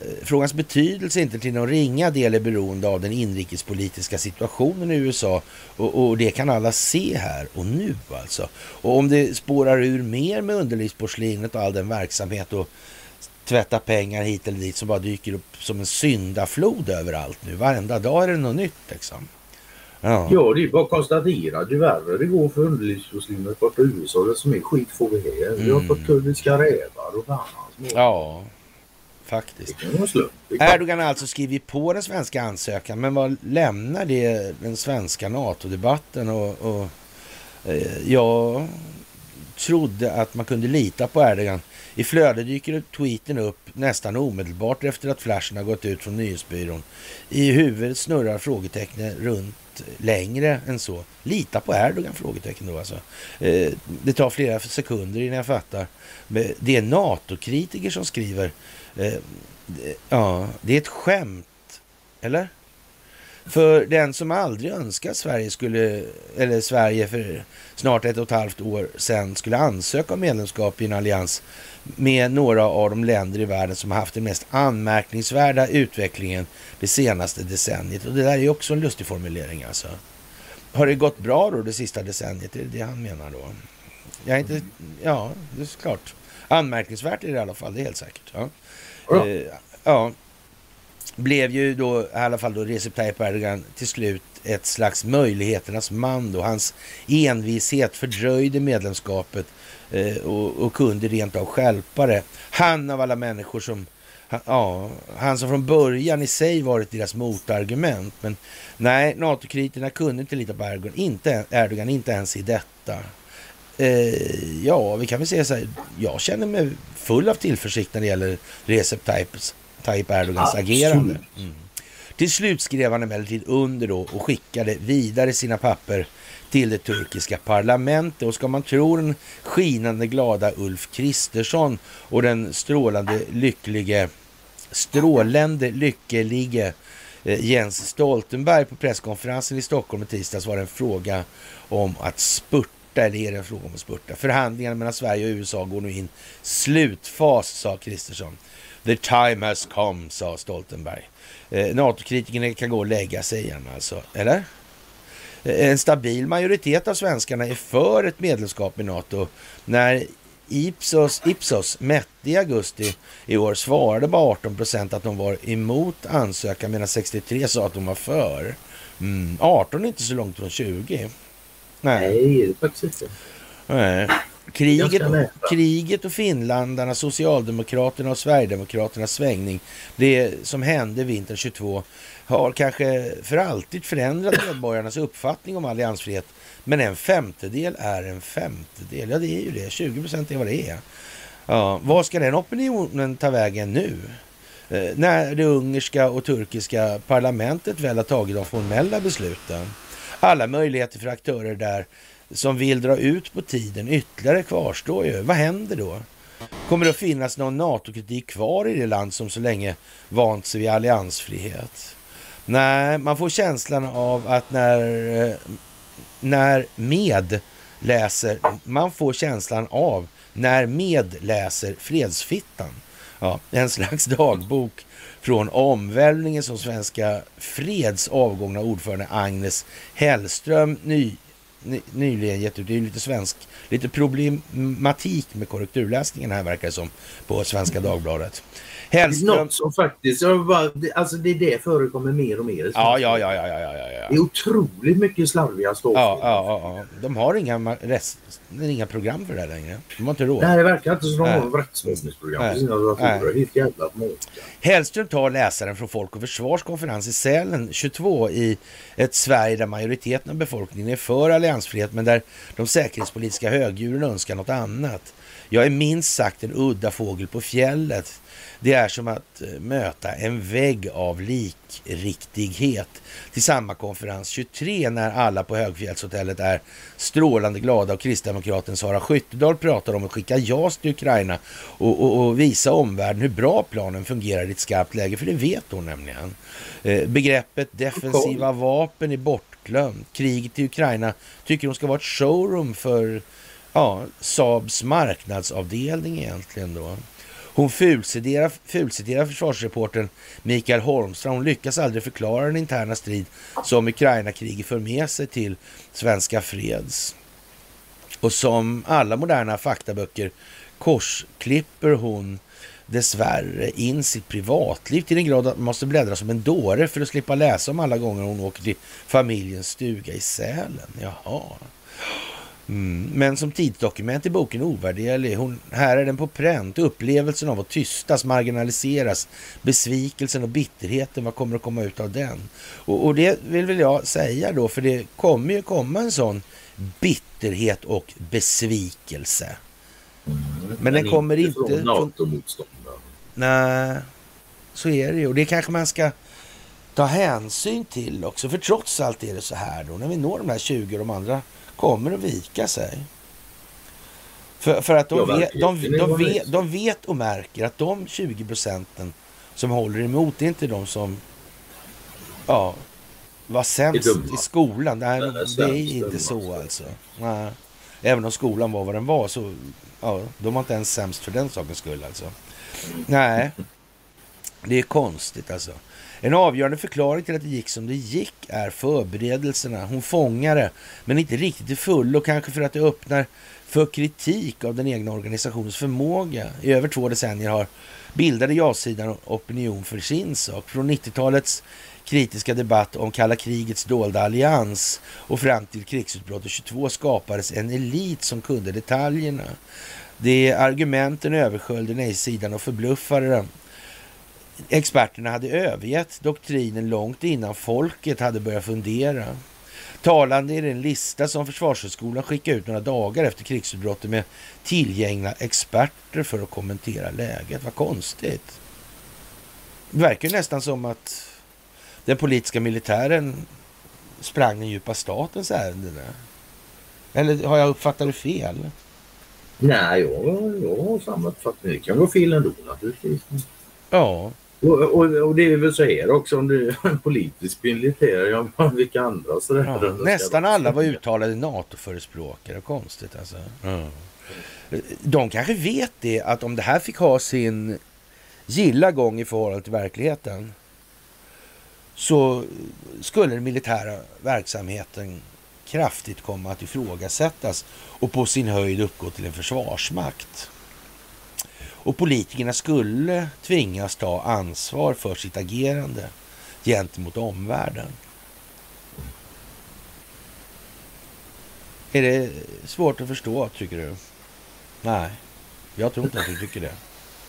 eh, Frågans betydelse inte till någon ringa del är beroende av den inrikespolitiska situationen i USA och, och, det kan alla se här och nu alltså. Och om det spårar ur mer med underlivsporslinet och all den verksamhet och tvätta pengar hit eller dit som bara dyker upp som en syndaflod överallt nu. Varenda dag är det något nytt liksom. Ja, ja det är bara att konstatera. Ju värre det går för underlivsmuslimer borta i USA, det som är skit får vi här. Mm. Vi har fått kurdiska rävar och fan Ja, faktiskt. Erdogan har alltså skrivit på den svenska ansökan, men vad lämnar det den svenska NATO-debatten? Och, och eh, jag trodde att man kunde lita på Erdogan i flödet dyker tweeten upp nästan omedelbart efter att flashen har gått ut från nyhetsbyrån. I huvudet snurrar frågetecknet runt längre än så. Lita på Erdogan? Frågetecken då alltså. Eh, det tar flera sekunder innan jag fattar. Det är NATO-kritiker som skriver. Eh, ja, det är ett skämt. Eller? För den som aldrig önskat Sverige skulle, eller Sverige för snart ett och ett halvt år sedan skulle ansöka om medlemskap i en allians med några av de länder i världen som har haft den mest anmärkningsvärda utvecklingen det senaste decenniet. Och det där är också en lustig formulering alltså. har det gått bra då det sista decenniet? Det är det han menar då. Jag är inte... Ja, det är klart. Anmärkningsvärt är det i alla fall, det är helt säkert. Ja. Ja. Eh, ja. Blev ju då i alla fall då Recep Tayyip Erdogan till slut ett slags möjligheternas man då. Hans envishet fördröjde medlemskapet eh, och, och kunde rent av stjälpa det. Han av alla människor som han- Ja, han som från början i sig varit deras motargument. Men nej, NATO-kriterna kunde inte lita på Erdogan, inte, Erdogan, inte ens i detta. Eh, ja, vi kan väl säga så här. Jag känner mig full av tillförsikt när det gäller Recep Tayyip Tayyip Erdogans agerande. Mm. Till slut skrev han emellertid under då och skickade vidare sina papper till det turkiska parlamentet. Och ska man tro den skinande glada Ulf Kristersson och den strålande lycklige, strålande lyckelige eh, Jens Stoltenberg på presskonferensen i Stockholm i tisdags var det en fråga om att spurta, eller är det en fråga om att spurta? Förhandlingarna mellan Sverige och USA går nu in slutfas, sa Kristersson. The time has come, sa Stoltenberg. Eh, NATO-kritikerna kan gå och lägga sig igen alltså, eller? Eh, En stabil majoritet av svenskarna är för ett medlemskap i NATO. När Ipsos, Ipsos mätte i augusti i år svarade bara 18 procent att de var emot ansökan medan 63 sa att de var för. Mm, 18 är inte så långt från 20. Nej. Nej, det är faktiskt inte. Nej. Kriget, nära. kriget och finländarna, Socialdemokraterna och Sverigedemokraternas svängning, det som hände vintern 22, har kanske för alltid förändrat medborgarnas uppfattning om alliansfrihet. Men en femtedel är en femtedel. Ja, det är ju det. 20 procent är vad det är. Ja, vad ska den opinionen ta vägen nu? Eh, när det ungerska och turkiska parlamentet väl har tagit de formella besluten. Alla möjligheter för aktörer där som vill dra ut på tiden ytterligare kvarstår ju. Vad händer då? Kommer det att finnas någon NATO-kritik kvar i det land som så länge vant sig vid alliansfrihet? Nej, man får känslan av att när, eh, när med läser, man får känslan av när med läser Fredsfittan. Ja, en slags dagbok från omvälvningen som Svenska Freds avgångna ordförande Agnes Hellström ny, nyligen gett ut. Det är lite svensk, lite problematik med korrekturläsningen här verkar det som på Svenska Dagbladet. Hellström... Något som faktiskt, jag bara, det- alltså det är det förekommer mer och mer. Ja, ja, ja, ja, ja, ja, ja. Det är otroligt mycket slarviga stål. Ja, ja, ja, ja. De har inga, rest, inga program för det här längre. De har inte råd. Nej, det verkar inte som de har rättsväsendesprogram Nej. på sina datorer. Helt jävla. Hellström tar läsaren från Folk och Försvars konferens i Sälen 22 i ett Sverige där majoriteten av befolkningen är för alliansfrihet men där de säkerhetspolitiska högdjuren önskar något annat. Jag är minst sagt en udda fågel på fjället. Det är som att eh, möta en vägg av likriktighet till samma konferens 23 när alla på Högfjällshotellet är strålande glada och kristdemokraten Sara Skyttedal pratar om att skicka JAS till Ukraina och, och, och visa omvärlden hur bra planen fungerar i ett skarpt läge, för det vet hon nämligen. Eh, begreppet defensiva vapen är bortglömt. Kriget i Ukraina tycker hon ska vara ett showroom för ja, Saabs marknadsavdelning egentligen då. Hon fulciterar, fulciterar försvarsreportern Mikael Holmström. Hon lyckas aldrig förklara den interna strid som Ukraina-kriget för med sig till Svenska Freds. Och som alla moderna faktaböcker korsklipper hon dessvärre in sitt privatliv till den grad att man måste bläddra som en dåre för att slippa läsa om alla gånger hon åker till familjens stuga i Sälen. Jaha. Mm. Men som tidsdokument i boken ovärderlig. Hon, här är den på pränt. Upplevelsen av att tystas, marginaliseras, besvikelsen och bitterheten. Vad kommer att komma ut av den? Och, och det vill väl jag säga då, för det kommer ju komma en sån bitterhet och besvikelse. Men den kommer inte från från- NATO-motståndare. Nej, så är det ju. Och det kanske man ska ta hänsyn till också. För trots allt är det så här då. När vi når de här 20 och de andra kommer att vika sig. För, för att de, Ja, vet, de, de, Det var vet, det. de vet och märker att de 20 procenten som håller emot, det är inte de som ja, var sämst Är i skolan. Nej, det är sämst, inte dumma. så alltså. Nej. Även om skolan var vad den var så ja, de var inte ens sämst för den sakens skull alltså. Nej. Det är konstigt alltså. En avgörande förklaring till att det gick som det gick är förberedelserna. Hon fångar det, men inte riktigt till full och kanske för att det öppnar för kritik av den egna organisationens förmåga. I över två decennier har bildade ja-sidan opinion för sin sak. Från 90-talets kritiska debatt om kalla krigets dolda allians och fram till krigsutbrottet 22 skapades en elit som kunde detaljerna. De argumenten översköljde nej-sidan och förbluffade den. Experterna hade övergett doktrinen långt innan folket hade börjat fundera. Talande är den lista som Försvarshögskolan skickade ut några dagar efter krigsutbrottet med tillgängliga experter för att kommentera läget. Vad konstigt. Det verkar nästan som att den politiska militären sprang den djupa statens ärenden. Eller har jag uppfattat det fel? Nej, jag, jag har samma uppfattning. Det kan gå fel ändå naturligtvis. Ja. Och, och, och, det är väl så här också om du *laughs* är en politisk militär, ja, vilka andra sådär. Ja, nästan alla var uttalade NATO-förespråkare. Konstigt alltså. Ja. De kanske vet det att om det här fick ha sin gilla gång i förhållande till verkligheten så skulle den militära verksamheten kraftigt komma att ifrågasättas och på sin höjd uppgå till en försvarsmakt. Och politikerna skulle tvingas ta ansvar för sitt agerande gentemot omvärlden. Är det svårt att förstå, tycker du? Nej, jag tror inte att du tycker det.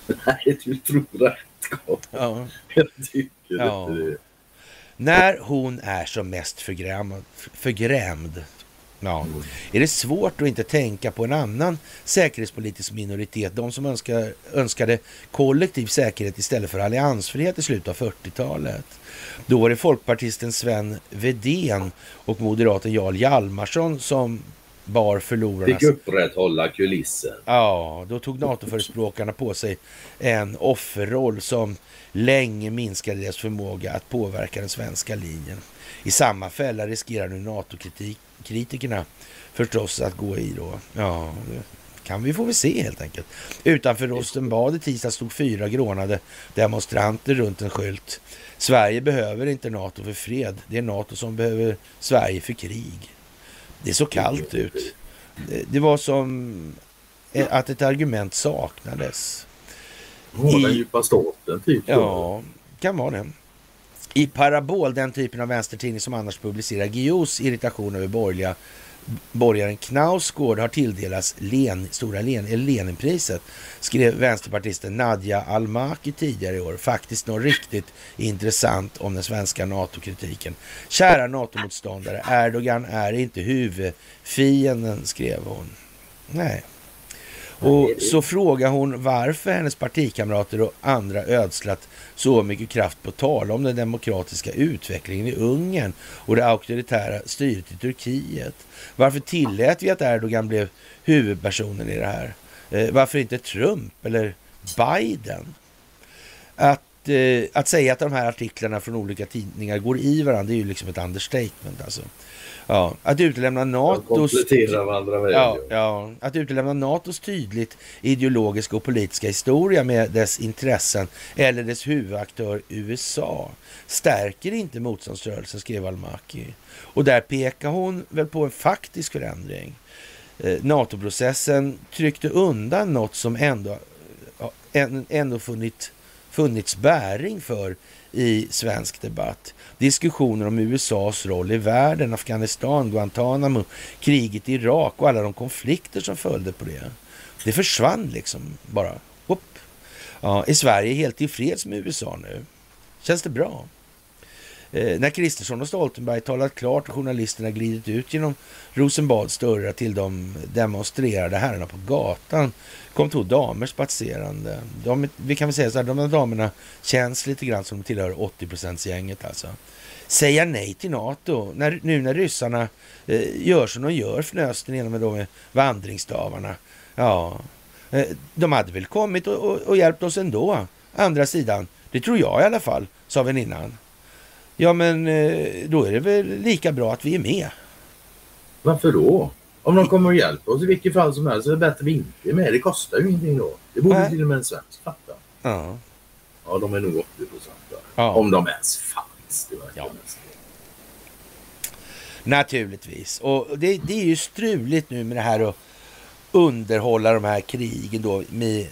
*laughs* Nej, du tror rätt. Ja. Jag tycker Ja. inte det. När hon är som mest förgrämd, förgrämd ja, är det svårt att inte tänka på en annan säkerhetspolitisk minoritet. De som önskar, önskade kollektiv säkerhet istället för alliansfrihet i slutet av 40-talet. Då var det folkpartisten Sven Vedén och moderaten Jarl Hjalmarsson som bar förlorarnas... Fick upprätthålla kulissen. Ja, då tog NATO-förespråkarna på sig en offerroll som länge minskade deras förmåga att påverka den svenska linjen. I samma fälla riskerar nu NATO-kritikerna förstås att gå i då. Ja, det kan vi få väl se helt enkelt. Utanför Rosenbad i tisdag stod fyra grånade demonstranter runt en skylt. Sverige behöver inte NATO för fred. Det är NATO som behöver Sverige för krig. Det såg kallt ut. Det- var som att ett argument saknades. Den I- djupa staten typ. Ja, kan vara det. I Parabol, den typen av vänstertidning som annars publicerar Guillous irritation över borgerliga borgaren Knausgård har tilldelats Len, Stora Len, eller Leninpriset, skrev vänsterpartisten Nadja Almaki tidigare i år. Faktiskt något riktigt intressant om den svenska NATO-kritiken. Kära NATO-motståndare, Erdogan är inte huvudfienden, skrev hon. Nej. Och så frågar hon varför hennes partikamrater och andra ödslat så mycket kraft på att tala om den demokratiska utvecklingen i Ungern och det auktoritära styret i Turkiet. Varför tillät vi att Erdogan blev huvudpersonen i det här? Eh, varför inte Trump eller Biden? Att, eh, att säga att de här artiklarna från olika tidningar går i varandra, det är ju liksom ett understatement alltså. Ja, att utelämna NATOs... Ja, ja, att utelämna NATOs tydligt ideologiska och politiska historia med dess intressen eller dess huvudaktör USA stärker inte motståndsrörelsen, skrev Almaki. Och där pekar hon väl på en faktisk förändring. Eh, NATO-processen tryckte undan något som ändå, ändå funnit, funnits bäring för i svensk debatt. Diskussioner om USAs roll i världen, Afghanistan, Guantanamo, kriget i Irak och alla de konflikter som följde på det. Det försvann liksom bara. Upp. Ja, är Sverige helt tillfreds med USA nu? Känns det bra? Eh, när Kristersson och Stoltenberg talat klart och journalisterna glidit ut genom Rosenbads dörrar till de demonstrerade herrarna på gatan kom två damer spatserande. De, vi kan väl säga så här, de här damerna känns lite grann som de tillhör 80%-gänget alltså. Säga nej till NATO, när, nu när ryssarna eh, gör som de gör, fnös den ena med, med vandringsstavarna. Ja, eh, de hade väl kommit och, och, och hjälpt oss ändå. Andra sidan, det tror jag i alla fall, sa väninnan. Ja, men eh, då är det väl lika bra att vi är med. Varför då? Om de kommer och hjälper oss i vilket fall som helst så är det bättre att vi inte är med. Det kostar ju ingenting då. Det borde Nej. till och med en svensk fatta. Ja. Ja, de är nog 80 procent ja. Om de ens fanns. Det ja. Naturligtvis. Och det, det, är ju struligt nu med det här att underhålla de här krigen då med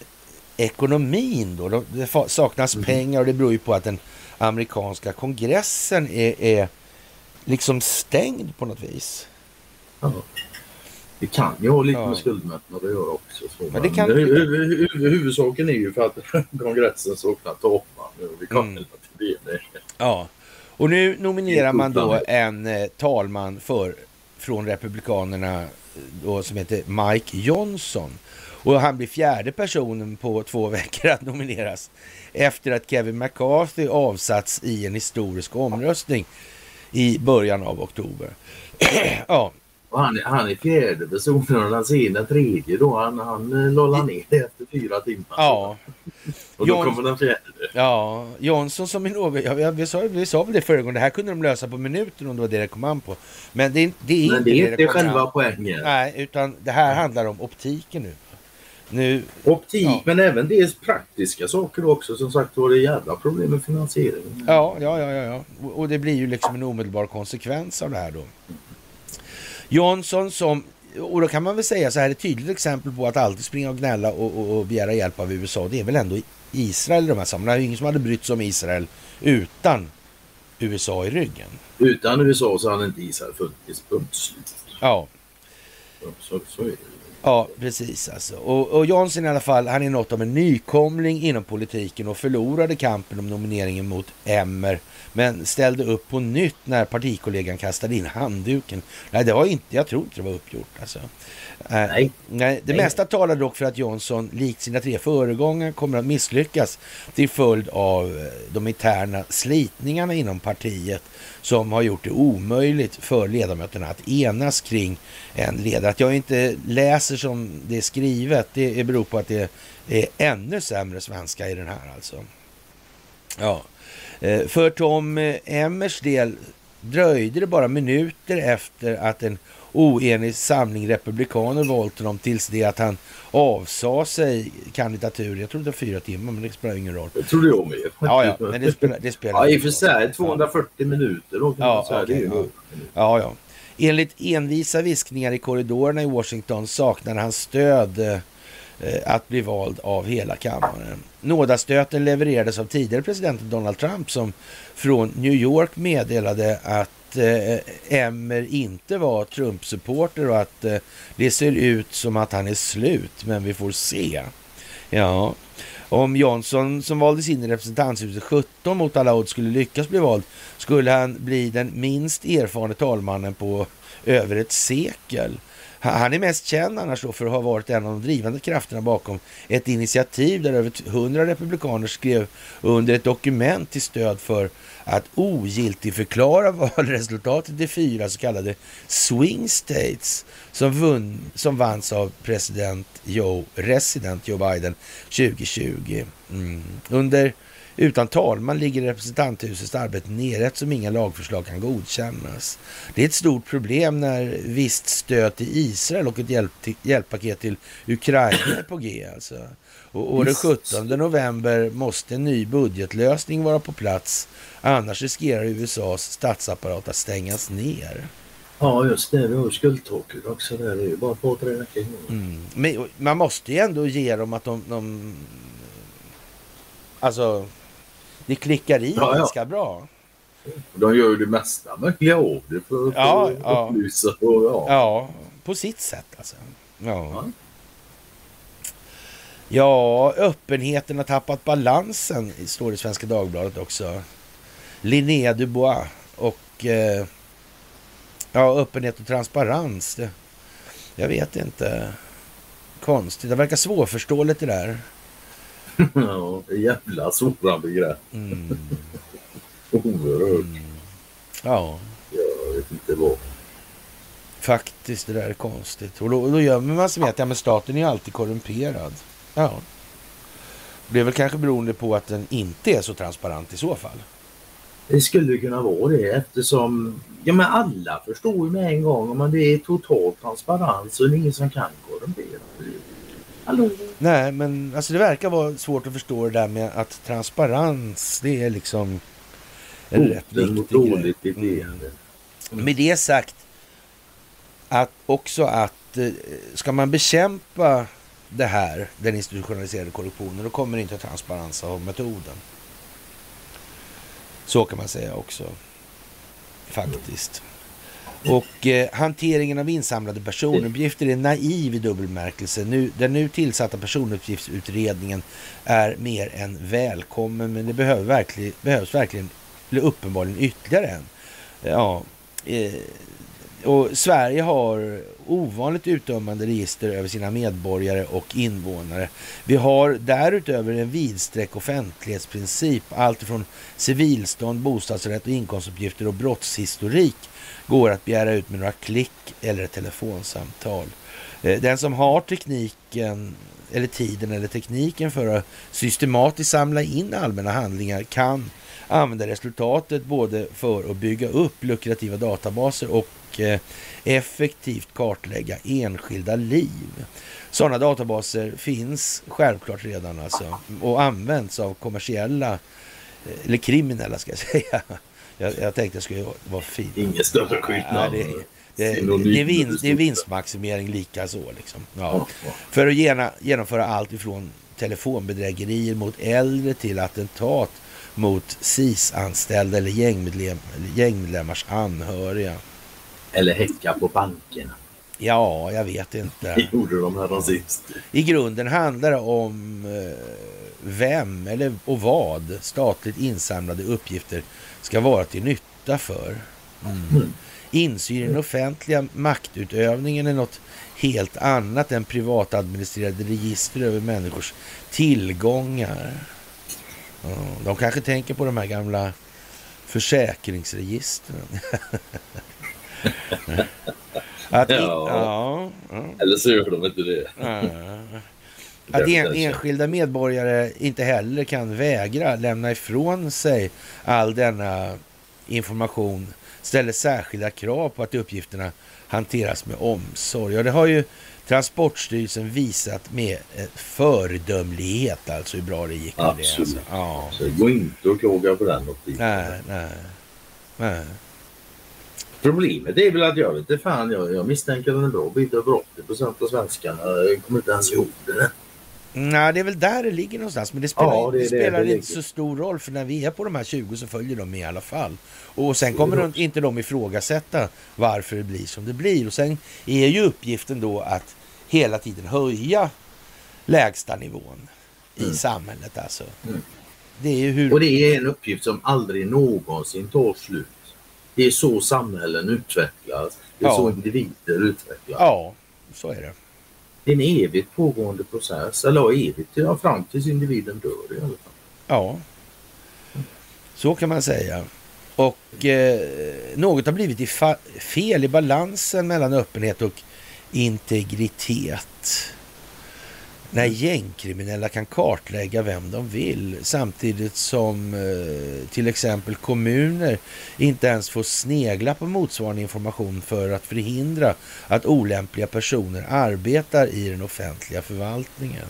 ekonomin då. Det saknas mm. pengar och det beror ju på att den amerikanska kongressen är, är liksom stängd på något vis. Ja. Det kan ju ha lite ja. med skuldmättnad att göra också. Så. Men det kan... huvudsaken är ju för att *laughs* kongressen saknar talman. det. Ja, och nu nominerar man då en eh, talman för, från Republikanerna då, som heter Mike Johnson. Och han blir fjärde personen på två *laughs* veckor att nomineras efter att Kevin McCarthy avsatts i en historisk omröstning i början av oktober. *clears throat* ja. Han, han är fjärde personen och Lansén tredje då. Han, han eh, lade ner det efter fyra timmar. Ja. och då John... kommer den fjärde. Ja, Jonsson som i något, ja, vi, sa, vi sa väl det förra gången, det här kunde de lösa på minuten om det var det det kom an på. Men det, det är Men inte det är inte själva poängen. Nej, utan det här handlar om optiken nu. Nu Optik, ja. men även dels praktiska saker också. Som sagt var det jävla problem med finansieringen. Ja, ja, ja, ja, ja. Och det blir ju liksom en omedelbar konsekvens av det här då. Johnson som, och då kan man väl säga så här, ett tydligt exempel på att alltid springa och gnälla och, och, och begära hjälp av USA, det är väl ändå Israel i de här sammanhangen. Det är ingen som hade brytt sig om Israel utan USA i ryggen. Utan USA så hade inte Israel funnits, punkt slut. Ja. Så, så är det. Ja, precis alltså. Och, och Johnson i alla fall, han är något av en nykomling inom politiken och förlorade kampen om nomineringen mot Emmer men ställde upp på nytt när partikollegan kastade in handduken. Nej, det var inte, jag tror inte det var uppgjort. Alltså. Eh, nej. nej. Det nej. mesta talar dock för att Johnson, likt sina tre föregångare, kommer att misslyckas till följd av eh, de interna slitningarna inom partiet som har gjort det omöjligt för ledamöterna att enas kring en ledare. Att jag inte läser som det är skrivet, det beror på att det är ännu sämre svenska i den här alltså. Ja. Eh, för Tom Emmers del dröjde det bara minuter efter att en oenig samling republikaner valt honom tills det att han avsade sig kandidatur. Jag tror det var fyra timmar, men det spelar ingen roll. Det jag med. Ja, ja, men det spelar, det spelar Ja, i och för sig 240 ja. minuter då kan ja, säga. Okay, ja. ja, ja. Enligt envisa viskningar i korridorerna i Washington saknade han stöd eh, att bli vald av hela kammaren. Nådastöten levererades av tidigare presidenten Donald Trump som från New York meddelade att eh, Emmer inte var Trump-supporter och att eh, det ser ut som att han är slut, men vi får se. Ja, om Johnson som valdes in i representanthuset 17 mot alla odds skulle lyckas bli vald skulle han bli den minst erfarne talmannen på över ett sekel. Han är mest känd annars då för att ha varit en av de drivande krafterna bakom ett initiativ där över 100 republikaner skrev under ett dokument till stöd för att ogiltigförklara valresultatet i fyra så kallade swing states som, vunn, som vanns av president Joe, resident Joe Biden 2020. Mm. Under utan talman ligger representanthusets arbete nere eftersom inga lagförslag kan godkännas. Det är ett stort problem när visst stöd till Israel och ett hjälp till, hjälppaket till Ukraina är på G. Alltså. Och, och den 17 november måste en ny budgetlösning vara på plats. Annars riskerar USAs statsapparat att stängas ner. Ja, just det. Vi har skuldtaket också. Där. Det är ju bara två, tre veckor mm. Men man måste ju ändå ge dem att de, de Alltså, det klickar i ja, ganska bra. De gör ju det mesta möjliga av det för att ja, ja. upplysa. Och, ja. ja, på sitt sätt alltså. Ja. ja. öppenheten har tappat balansen, står det i Svenska Dagbladet också. Linnea Dubois och eh, ja, öppenhet och transparens. Det, jag vet inte. Konstigt. Det verkar svårförståeligt det där. *laughs* ja, jävla svåra begrepp. Mm. Oerhört. Mm. Ja. Jag vet inte vad. Faktiskt, det där är konstigt. Och då, då gömmer man sig med att ja, men staten är alltid korrumperad. Ja. Det är väl kanske beroende på att den inte är så transparent i så fall. Det skulle kunna vara det eftersom ja, men alla förstår ju med en gång om det är total transparens så är det ingen som kan korrumpera. Hallå? Nej, men alltså det verkar vara svårt att förstå det där med att transparens, det är liksom en rätt viktig grej. beteende. Mm. Med det sagt att också att eh, ska man bekämpa det här, den institutionaliserade korruptionen, då kommer inte transparens av metoden. Så kan man säga också. Faktiskt. Och eh, hanteringen av insamlade personuppgifter är naiv i dubbelmärkelse. Nu, den nu tillsatta personuppgiftsutredningen är mer än välkommen, men det behöver verkligen, behövs verkligen, eller uppenbarligen ytterligare en. Ja, eh, och Sverige har ovanligt utdömande register över sina medborgare och invånare. Vi har därutöver en vidsträckt offentlighetsprincip. Allt från civilstånd, bostadsrätt och inkomstuppgifter och brottshistorik går att begära ut med några klick eller ett telefonsamtal. Eh, den som har tekniken eller tiden eller tekniken för att systematiskt samla in allmänna handlingar kan använda resultatet både för att bygga upp lukrativa databaser och eh, effektivt kartlägga enskilda liv. Sådana databaser finns självklart redan alltså och används av kommersiella, eh, eller kriminella ska jag säga. *laughs* Jag, jag tänkte jag skulle vara fin. Ingen större skillnad. det, det, det, är vin, det är vinstmaximering lika så. Liksom. Ja. Ja, ja. För att gena, genomföra allt ifrån telefonbedrägerier mot äldre till attentat mot SIS-anställda eller gängmedlem, gängmedlemmars anhöriga. Eller häcka på bankerna. Ja, jag vet inte. Det gjorde de här sist. I grunden handlar det om eh, vem eller och vad statligt insamlade uppgifter ska vara till nytta för. Mm. Insyn i den offentliga maktutövningen är något helt annat än privatadministrerade register över människors tillgångar. Ja, de kanske tänker på de här gamla försäkringsregistren. *laughs* *laughs* Att, Ja. ja, ja. Eller så gör de inte det. Ja. *laughs* Att en, enskilda medborgare inte heller kan vägra lämna ifrån sig all denna information ställer särskilda krav på att uppgifterna hanteras med omsorg. Och det har ju Transportstyrelsen visat med eh, föredömlighet, alltså hur bra det gick med det. Absolut. Alltså. Ja. Så gå inte och klaga på den. Nej, nej, nej. Problemet är väl att jag vet inte fan, jag, jag misstänker att en bra bit över 80 procent av svenskarna kommer inte ens ihåg det. Nej, det är väl där det ligger någonstans. Men det spelar, Ja, det det spelar det inte så stor roll för när vi är på de här 20 så följer de i alla fall. Och sen kommer de, inte de ifrågasätta varför det blir som det blir. Och sen är ju uppgiften då att hela tiden höja lägsta nivån i Mm. samhället alltså. Mm. Det är hur... Och det är en uppgift som aldrig någonsin tar slut. Det är så samhällen utvecklas. Det är Ja. så individer utvecklas. Ja, så är det. Det är en evigt pågående process. Eller evigt, ja, fram tills individen dör i alla fall. Ja, så kan man säga. Och eh, något har blivit i fel i balansen mellan öppenhet och integritet. När gängkriminella kan kartlägga vem de vill samtidigt som eh, till exempel kommuner inte ens får snegla på motsvarande information för att förhindra att olämpliga personer arbetar i den offentliga förvaltningen.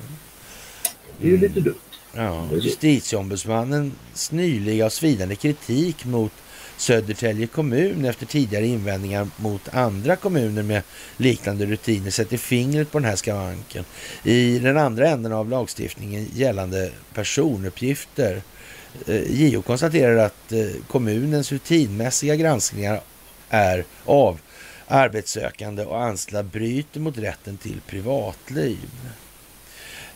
Det är ju lite dumt. Ja, justitieombudsmannens nyliga och svidande kritik mot Södertälje kommun efter tidigare invändningar mot andra kommuner med liknande rutiner sätter fingret på den här skavanken. I den andra änden av lagstiftningen gällande personuppgifter eh, JO konstaterar att eh, kommunens rutinmässiga granskningar är av arbetssökande och anställda bryter mot rätten till privatliv.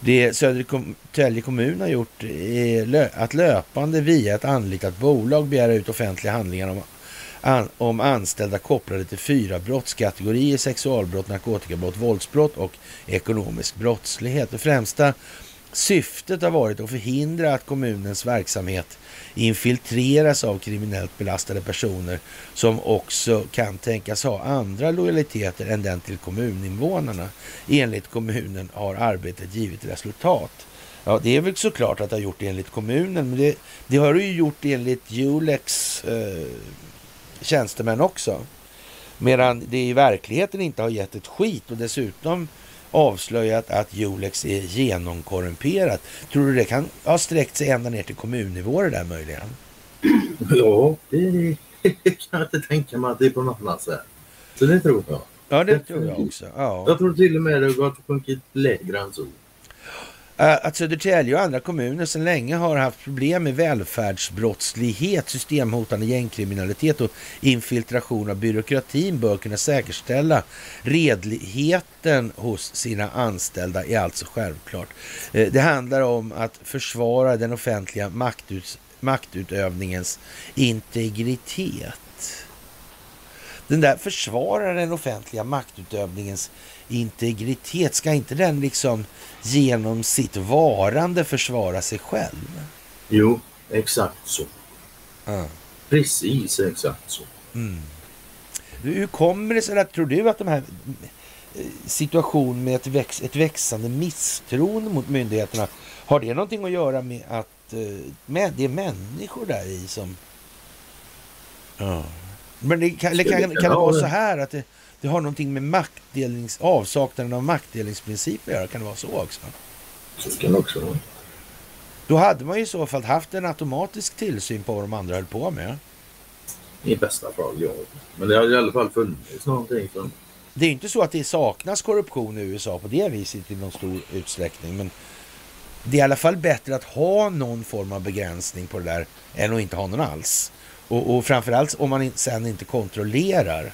Det Södertälje kommun har gjort eh, är att löpande via ett anlitat bolag begära ut offentliga handlingar om, an, om anställda kopplade till fyra brottskategorier, sexualbrott, narkotikabrott, våldsbrott och ekonomisk brottslighet. Det främsta syftet har varit att förhindra att kommunens verksamhet infiltreras av kriminellt belastade personer som också kan tänkas ha andra lojaliteter än den till kommuninvånarna. Enligt kommunen har arbetet givit resultat. Ja, det är väl såklart att det har gjort det enligt kommunen, men det, det har det ju gjort enligt Julex eh, tjänstemän också. Medan det i verkligheten inte har gett ett skit och dessutom avslöjat att Julex är genomkorrumperat. Tror du det kan ha sträckt sig ända ner till kommunnivå det där möjligen? *clears throat* Ja, det *laughs* kan jag inte tänka mig att det är på något annat sätt. Så det tror jag. Ja, det tror jag också. Ja. Jag tror till och med det har sjunkit lägre än så. Eh, att Södertälje och andra kommuner sedan länge har haft problem med välfärdsbrottslighet, systemhotande gängkriminalitet och infiltration av byråkratin bör kunna säkerställa redligheten hos sina anställda är alltså självklart. Eh, det handlar om att försvara den offentliga maktut maktutövningens integritet. Den där försvarar den offentliga maktutövningens integritet. Ska inte den liksom genom sitt varande försvara sig själv? Jo, exakt så. Ja. Precis exakt så. Mm. Hur kommer det sig att, tror du att de här eh, situationen med ett, väx, ett växande misstroende mot myndigheterna, har det någonting att göra med att eh, med, det är människor där i som... Ja. Men det kan, kan, kan, kan det vara så här att det, det har någonting med maktdelnings, avsaknaden av maktdelningsprinciper att göra? Kan det vara så också? Så kan det också vara. Då hade man ju i så fall haft en automatisk tillsyn på vad de andra höll på med. I bästa fall, ja. Men det har i alla fall funnits någonting som... Det är inte så att det saknas korruption i USA på det viset i någon stor utsträckning. Men det är i alla fall bättre att ha någon form av begränsning på det där än att inte ha någon alls. Och, och framförallt om man sen inte kontrollerar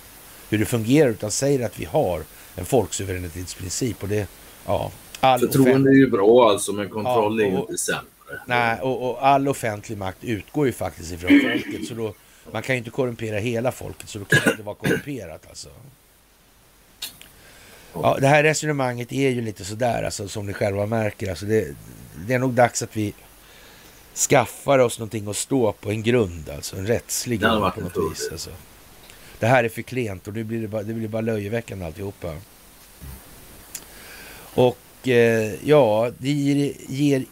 hur det fungerar utan säger att vi har en folksuveränitetsprincip. Och det, ja, all Förtroende är ju bra alltså men kontroll ja, och, är ju inte sämre. Nej, och, och, all offentlig makt utgår ju faktiskt ifrån *clears throat* folket. Så då, man kan ju inte korrumpera hela folket så då kan det inte vara korrumperat alltså. Ja, det här resonemanget är ju lite sådär alltså, som ni själva märker. Alltså det, det är nog dags att vi skaffar oss någonting att stå på, en grund alltså, en rättslig grund på något vis. Alltså. Det här är för klent och det blir bara, det blir bara löjeväckande alltihopa. Och eh, ja, det ger... ger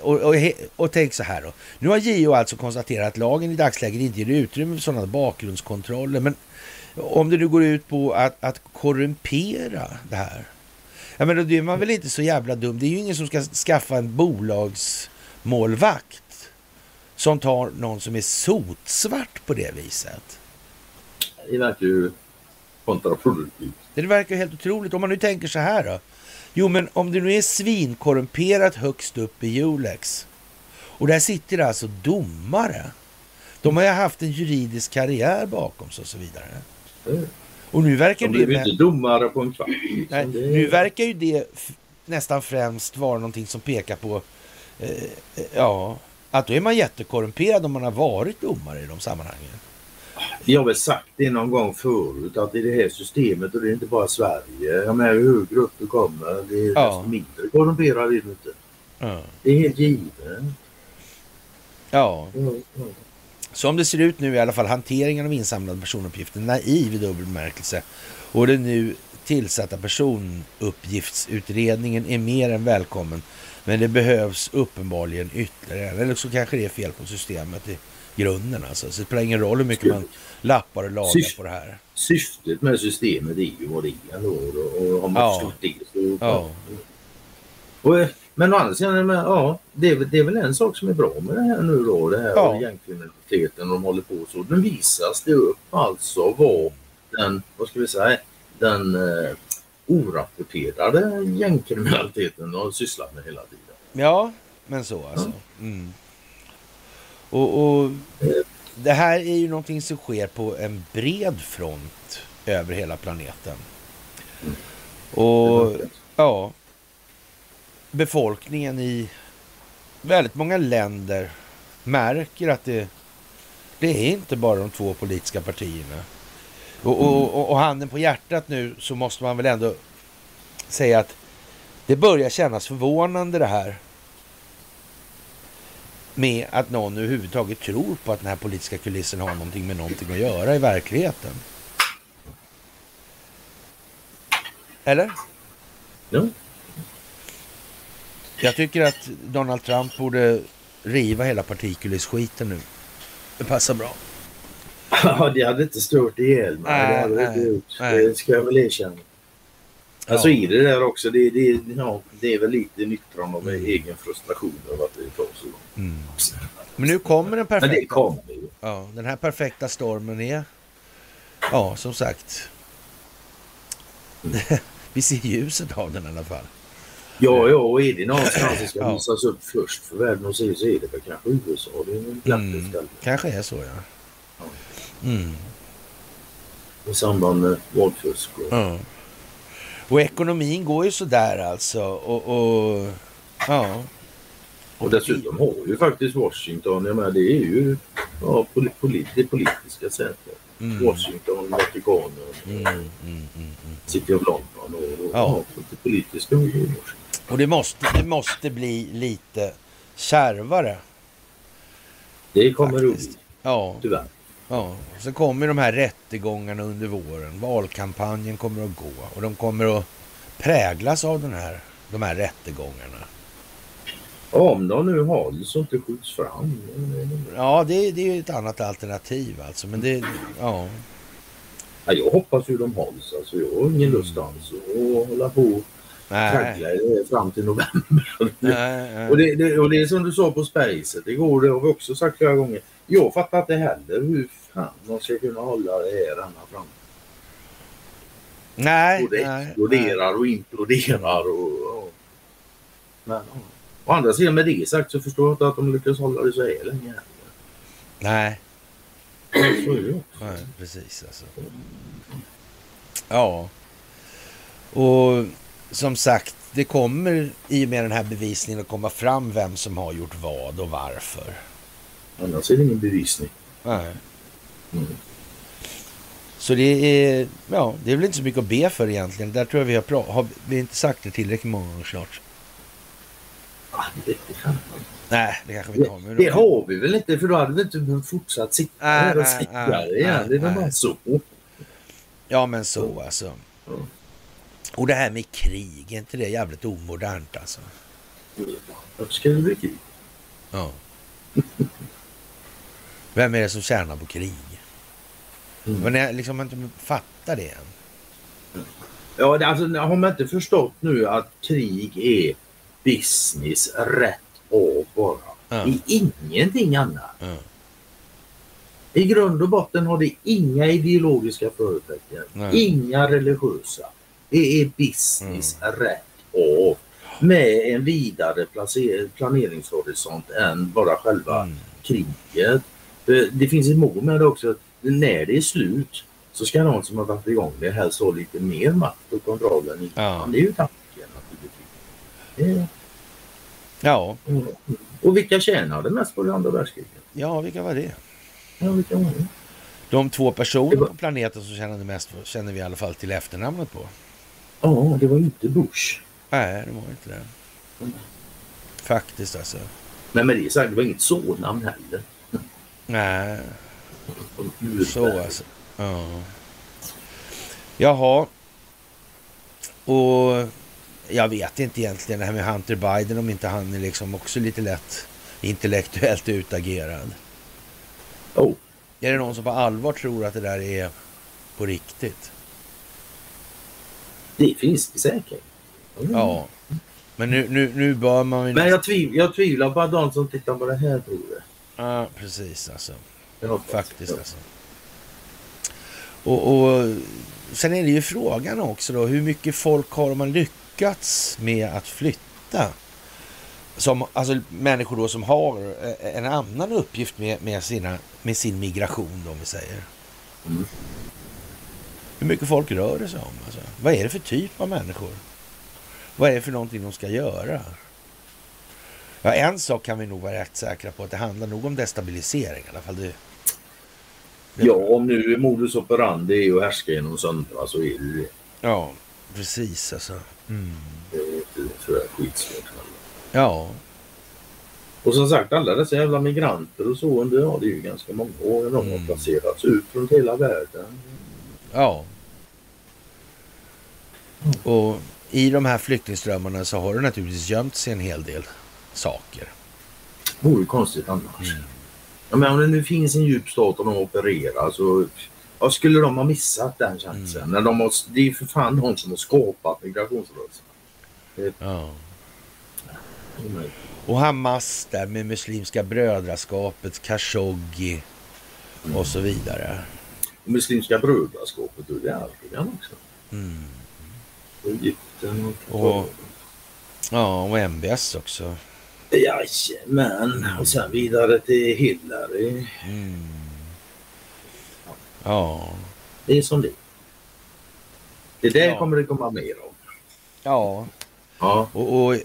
och, och, och, tänk så här då. Nu har JO alltså konstaterat att lagen i dagsläget inte ger utrymme för sådana bakgrundskontroller. Men om det nu går ut på att, att korrumpera det här. Ja, men då är man väl inte så jävla dum. Det är ju ingen som ska skaffa en bolagsmålvakt som tar någon som är sotsvart på det viset det verkar ju kontraproduktivt. Det verkar helt otroligt. Om man nu tänker så här då. Jo, men om det nu är svinkorrumperat högst upp i Julex och där sitter alltså domare. De har ju haft en juridisk karriär bakom sig och så vidare. Mm. Och nu verkar De blev det... inte domare på en kvart. Nej, det... Nu verkar ju det nästan främst vara någonting som pekar på eh, ja, att då är man jättekorrumperad om man har varit domare i de sammanhangen. Jag har väl sagt det någon gång förut att i det här systemet, och det är inte bara Sverige, jag menar hur högre upp du kommer, det är ja. desto mindre korrumperad är du inte. Ja. Det är helt givet. Ja. ja. Som det ser ut nu i alla fall, hanteringen av insamlade personuppgifter naiv i dubbel bemärkelse. Och den nu tillsatta personuppgiftsutredningen är mer än välkommen. Men det behövs uppenbarligen ytterligare. Eller så kanske det är fel på systemet grunden alltså. Så det spelar ingen roll hur mycket man lappar och lagar Syft, på det här. Syftet med systemet är ju vad det är ändå. Och har man ja. förstått det så... Ja. Och, eh, men å andra sidan, ja, det är, det är väl en sak som är bra med det här nu då. Det här ja. gängkriminaliteten de håller på så. Den visas det upp alltså vad den, vad ska vi säga, den eh, orapporterade gängkriminaliteten har sysslat med hela tiden. Ja, men så alltså. Mm. Och, och, det här är ju någonting som sker på en bred front över hela planeten. Och ja, befolkningen i väldigt många länder märker att det, det är inte bara de två politiska partierna. Och, och, och, och handen på hjärtat nu så måste man väl ändå säga att det börjar kännas förvånande det här med att någon överhuvudtaget tror på att den här politiska kulissen har någonting med någonting att göra i verkligheten. Eller? Ja. Jag tycker att Donald Trump borde riva hela partikulissskiten nu. Det passar bra. Ja, det hade inte stört ihjäl mig. Det hade inte gjort. Nej. Det ska jag väl erkänna. Ja. Så är det där också. Det, det, ja, det är väl lite nyttran av mm. egen frustration över att det tar så långt. Mm. Men nu kommer den perfekta. Men det kommer ju. Ja, den här perfekta stormen är, ja som sagt, mm. *laughs* vi ser ljuset av den i alla fall. Ja, ja, och är det någonstans som ska ja. visas upp först för världen att se så är det väl kanske USA. Det är väl mm, Kanske är så, ja. ja. Mm. I samband med valfusk. Och... Ja. Och ekonomin går ju sådär alltså. Och, och ja. Och dessutom har ju faktiskt Washington, jag menar det är ju ja, polit, det politiska sätet. Mm. Washington, Vatikanen, mm, mm, mm, mm, City of London och, och ja. det politiska Och det måste, det måste bli lite kärvare. Det kommer det bli. Ja. Tyvärr. Ja, så kommer de här rättegångarna under våren. Valkampanjen kommer att gå och de kommer att präglas av den här, de här rättegångarna. Om de nu hålls och inte skjuts fram. Ja, det, det är ett annat alternativ alltså. Men det, ja. ja jag hoppas ju de hålls. Alltså, jag har ingen lust alls att hålla på och traggla fram till november. Nej, nej. Och, det, det, och det är som du sa på Spacet igår, det har vi också sagt flera gånger. Jag fattar inte heller hur fan de ska kunna hålla det här ända fram. Nej. Och det exploderar och imploderar och... och. Men, Å andra sidan med det sagt så förstår jag inte att de lyckas hålla det så här länge. Nej. Så är det Nej, precis alltså. Ja. Och som sagt, det kommer i och med den här bevisningen att komma fram vem som har gjort vad och varför. Annars är det ingen bevisning. Nej. Mm. Så det är, ja, det är väl inte så mycket att be för egentligen. Där tror jag vi har, har vi inte sagt det tillräckligt många gånger snart. Nej, det kanske vi inte har. Det, det har vi väl inte för då hade vi inte fortsatt sitta nej, här och sitta nej, igen. Nej, det är bara så. Ja, men så alltså. Ja. Och det här med krig, är inte det jävligt omodernt alltså? Varför ska det bli krig? Ja. *laughs* Vem är det som tjänar på krig? Mm. Men jag liksom inte fattar det än. Ja, alltså har man inte förstått nu att krig är business rätt av bara. Ja. Det är ingenting annat. Ja. I grund och botten har det inga ideologiska förutsättningar. Inga religiösa. Det är business mm. rätt av. Med en vidare planeringshorisont än bara själva mm. kriget. Det finns ett mål med det också. När det är slut så ska någon som har varit igång det helst ha lite mer makt och kontroll än innan. Det är ju tanken. Det, Ja. Mm. Och vilka tjänade mest på det andra världskriget? Ja, vilka var det? Ja, vilka var det? De två personer var... på planeten som tjänade mest känner vi i alla fall till efternamnet på. Ja, det var inte Bush. Nej, det var inte det. Faktiskt alltså. Men med det sagt, det var inget så-namn heller. Nej. Så alltså. Ja. Jaha. Och jag vet inte egentligen det här med Hunter Biden om inte han är liksom också lite lätt intellektuellt utagerad. Oh. Är det någon som på allvar tror att det där är på riktigt? Det finns det säkert. Mm. Ja. Men nu, nu, nu bör man. Men jag, tviv, jag tvivlar på att de som tittar på det här tror det. Ja, precis alltså. Faktiskt alltså. Och, och sen är det ju frågan också då, hur mycket folk har man lyckats med att flytta. Som, alltså människor då som har eh, en annan uppgift med, med, sina, med sin migration, då, om vi säger. Mm. Hur mycket folk rör det sig om? Alltså? Vad är det för typ av människor? Vad är det för någonting de ska göra? Ja, en sak kan vi nog vara rätt säkra på, att det handlar nog om destabilisering i alla fall. Det, det... Ja, om nu modus operandi är att härska genom söndra så är det det. Ja, precis alltså. Mm. Det är tror jag skitsvårt. Ja. Och som sagt alla dessa jävla migranter och så under, ja det är ju ganska många år. De mm. har placerats ut runt hela världen. Ja. Mm. Och i de här flyktingströmmarna så har det naturligtvis gömt sig en hel del saker. Det vore konstigt annars. Mm. Ja, men om det nu finns en djup stat och de opererar så Vad skulle de ha missat den chansen? Mm. När de har, det är ju för fan de som har skapat migrationsrörelsen. Ja. Och Hamas där med Muslimska brödraskapet, Khashoggi och så vidare. Och Muslimska brödraskapet, du, det är Erdogan också. Mm. Och Egypten och... Och- Ja, och MBS också. Jajamän. Och sen vidare till Hillary. Mm. Ja. Det är som det Det där Ja. kommer det komma mer om. Ja, Ja. och, och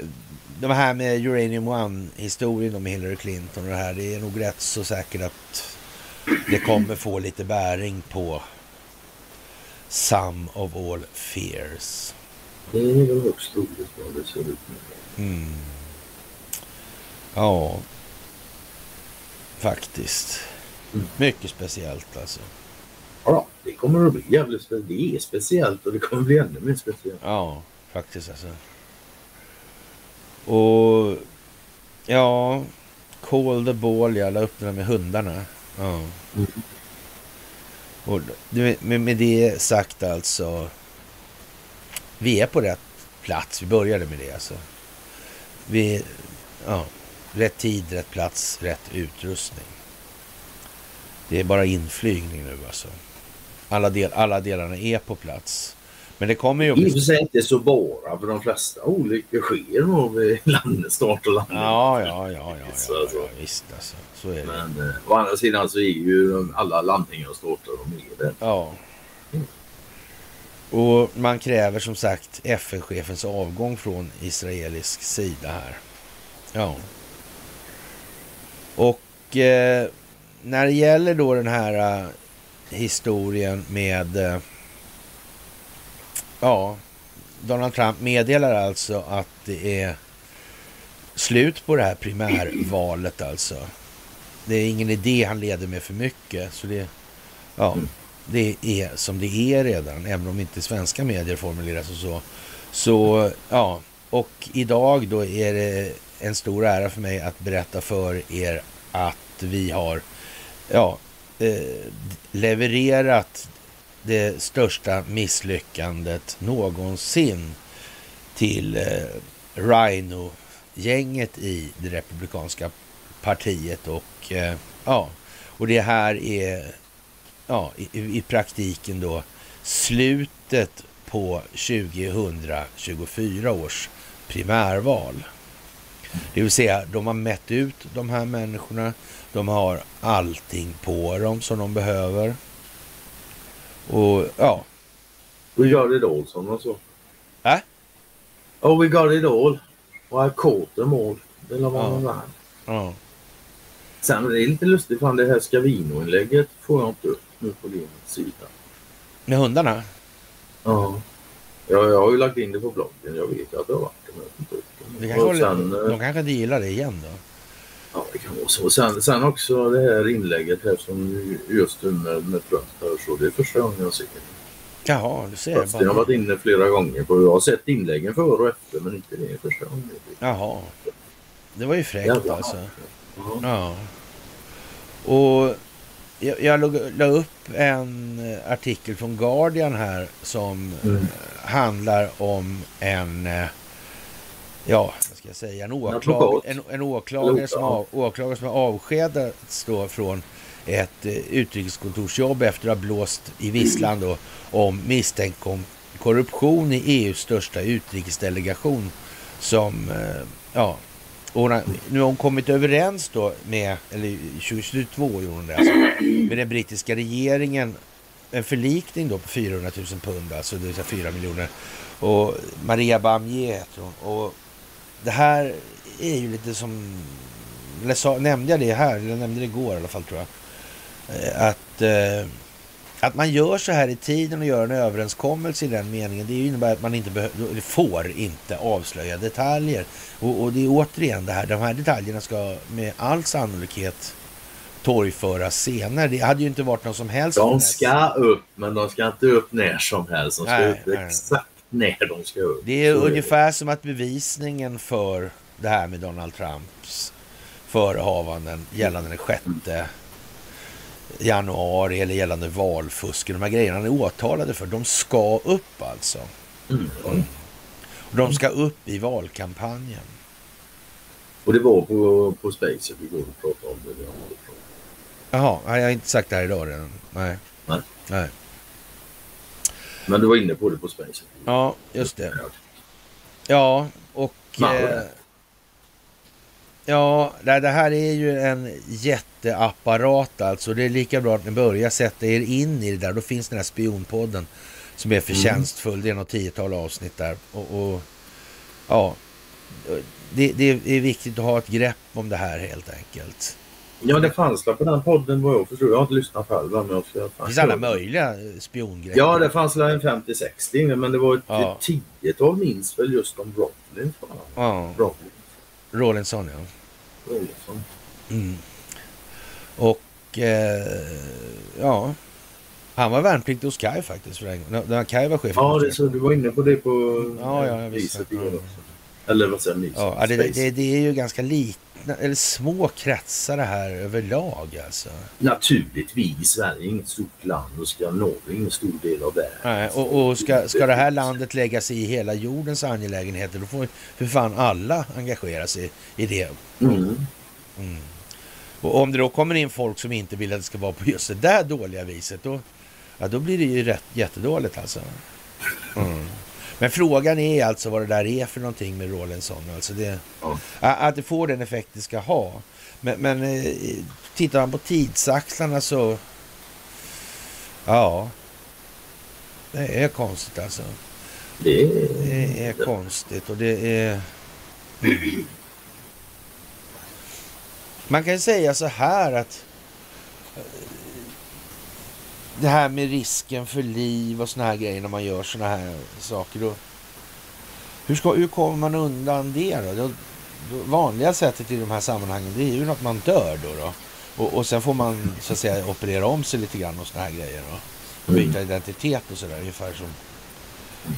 det här med Uranium One-historien om Hillary Clinton och det här, det är nog rätt så säkert att det kommer få lite bäring på some of all fears. Det är väl högst troligt vad det ser ut nu. Mm. Ja, faktiskt. Mm. Mycket speciellt alltså. Ja, det kommer att bli jävligt speciellt. Det är speciellt och det kommer bli ännu mer speciellt. Ja, faktiskt alltså. Och ja, Call the ball, jag la upp den med hundarna. Ja. Mm. Och med, med det sagt alltså. Vi är på rätt plats. Vi började med det alltså. Vi, ja, rätt tid, rätt plats, rätt utrustning. Det är bara inflygning nu alltså. Alla, del, alla delarna är på plats. Men det kommer ju I och för sig inte så bara för de flesta olyckor sker nog vid landstart och landning. Ja, ja, ja, ja, Så, ja, så. ja visst alltså. Så är det. Men eh, å andra sidan så är ju alla landningar och startar de är det. Ja. Och man kräver som sagt FN-chefens avgång från israelisk sida här. Ja. Och eh, när det gäller då den här eh, historien med... Eh, ja, Donald Trump meddelar alltså att det är slut på det här primärvalet alltså. Det är ingen idé han leder med för mycket. Så det, ja, det är som det är redan, även om inte svenska medier formuleras och så. Så ja, och idag då är det en stor ära för mig att berätta för er att vi har ja, eh, levererat det största misslyckandet någonsin till eh, Rhino-gänget i det republikanska partiet och eh, ja, och det här är ja, i, i praktiken då slutet på 2024 års primärval. Det vill säga, de har mätt ut de här människorna. De har allting på dem som de behöver. Och ja, We got it all som de sa. Äh? Oh we got it all. Och I caught them all. Det la Ja. man vann. ja, Sen är det lite lustigt fan det här Scavino-inlägget får jag inte upp nu på din sida. med hundarna. Ja. Ja, jag har ju lagt in det på bloggen. Jag vet att det har varit det. men jag har inte upp det. Kanske, Och sen, de eh, kanske inte gillar det igen då. Ja, det kan vara så. Sen, sen också det här inlägget här som just nu med, med här, så det är första gången jag ser det. Jaha, du ser. Fast jag har Bara. varit inne flera gånger på Jag har sett inläggen före och efter men inte det första gången. Jaha. Det var ju fräckt Jävlar. alltså. Ja. Ja. Och jag, jag la, upp en artikel från Guardian här som Mm. handlar om en, eh, ja, vad ska jag säga, en, åklag, en, en åklagare, som av, åklagare som har avskedats då från ett eh, utrikeskontorsjobb efter att ha blåst i visslan då om misstänkt korruption i EUs största utrikesdelegation som, eh, ja, hon nu har hon kommit överens då med, eller 2022 gjorde hon det alltså, med den brittiska regeringen. En förlikning då på 400 000 pund, alltså det vill säga 4 miljoner. Och Maria Bamier heter hon. Och det här är ju lite som, nämnde jag det här, eller nämnde det igår i alla fall tror jag. Eh, Att, eh, att man gör så här i tiden och gör en överenskommelse i den meningen, det innebär att man inte får inte avslöja detaljer. Och, och det är återigen det här, de här detaljerna ska med all sannolikhet torgföras senare. Det hade ju inte varit någon som helst De ska upp men de ska inte upp när som helst. De ska Nej, upp exakt när de ska upp. Det är Så ungefär som att bevisningen för det här med Donald Trumps förehavanden gällande den sjätte januari eller gällande valfusk. De här grejerna han är åtalade för, de ska upp alltså. Mm. Och de ska upp i valkampanjen. Och det var på, på Spacet igår du pratade om det. vi. Jaha, jag har inte sagt det här idag redan. Nej. Nej. Nej. Men du var inne på det på Spacet. Ja, just det. Ja, och... Eh, ja, det här är ju en jätteapparat alltså. Det är lika bra att ni börjar sätta er in i det där. Då finns den här spionpodden som är förtjänstfull. Det är något tiotal avsnitt där. Och, och ja, det, det är viktigt att ha ett grepp om det här helt enkelt. Ja, det fanns på den podden vad jag förstår. Jag har inte lyssnat själv. Men jag Det finns alla möjliga eh, spiongrejer. Ja, det fanns väl en 50-60 men det var ett Ja. tiotal minst väl just om Rotlin. Ja, Rotlin. Rawlinson ja. Rollinsson. Mm. Och eh, ja, han var värnpliktig hos Kaj faktiskt. För en, gång. när Kaj var chef. Ja, det, så du var inne på det på Ja, ja, viset Ja. Eller vad säger ni? Ja, det, det, det är ju ganska litna, eller små kretsar det här överlag alltså. Naturligtvis, Sverige är inget stort land och Norge är ingen stor del av det. Nej, och och ska, ska det här landet lägga sig i hela jordens angelägenheter då får för fan alla engagera sig i det. Mm. Och om det då kommer in folk som inte vill att det ska vara på just det där dåliga viset då, ja, då blir det ju rätt, jättedåligt alltså. Mm. Men frågan är alltså vad det där är för någonting med Rawlinson. Alltså det, Ja. Att det får den effekt det ska ha. Men, men eh, tittar man på tidsaxlarna så... Ja. Det är konstigt alltså. Det är... Det är konstigt och det är... *clears throat* Man kan säga så här att det här med risken för liv och såna här grejer när man gör såna här saker. Då, hur, ska, hur kommer man undan det då? då? Vanliga sättet i de här sammanhangen det är ju att man dör då. då. Och, och sen får man så att säga operera om sig lite grann och såna här grejer. Då. Byta identitet och sådär ungefär som...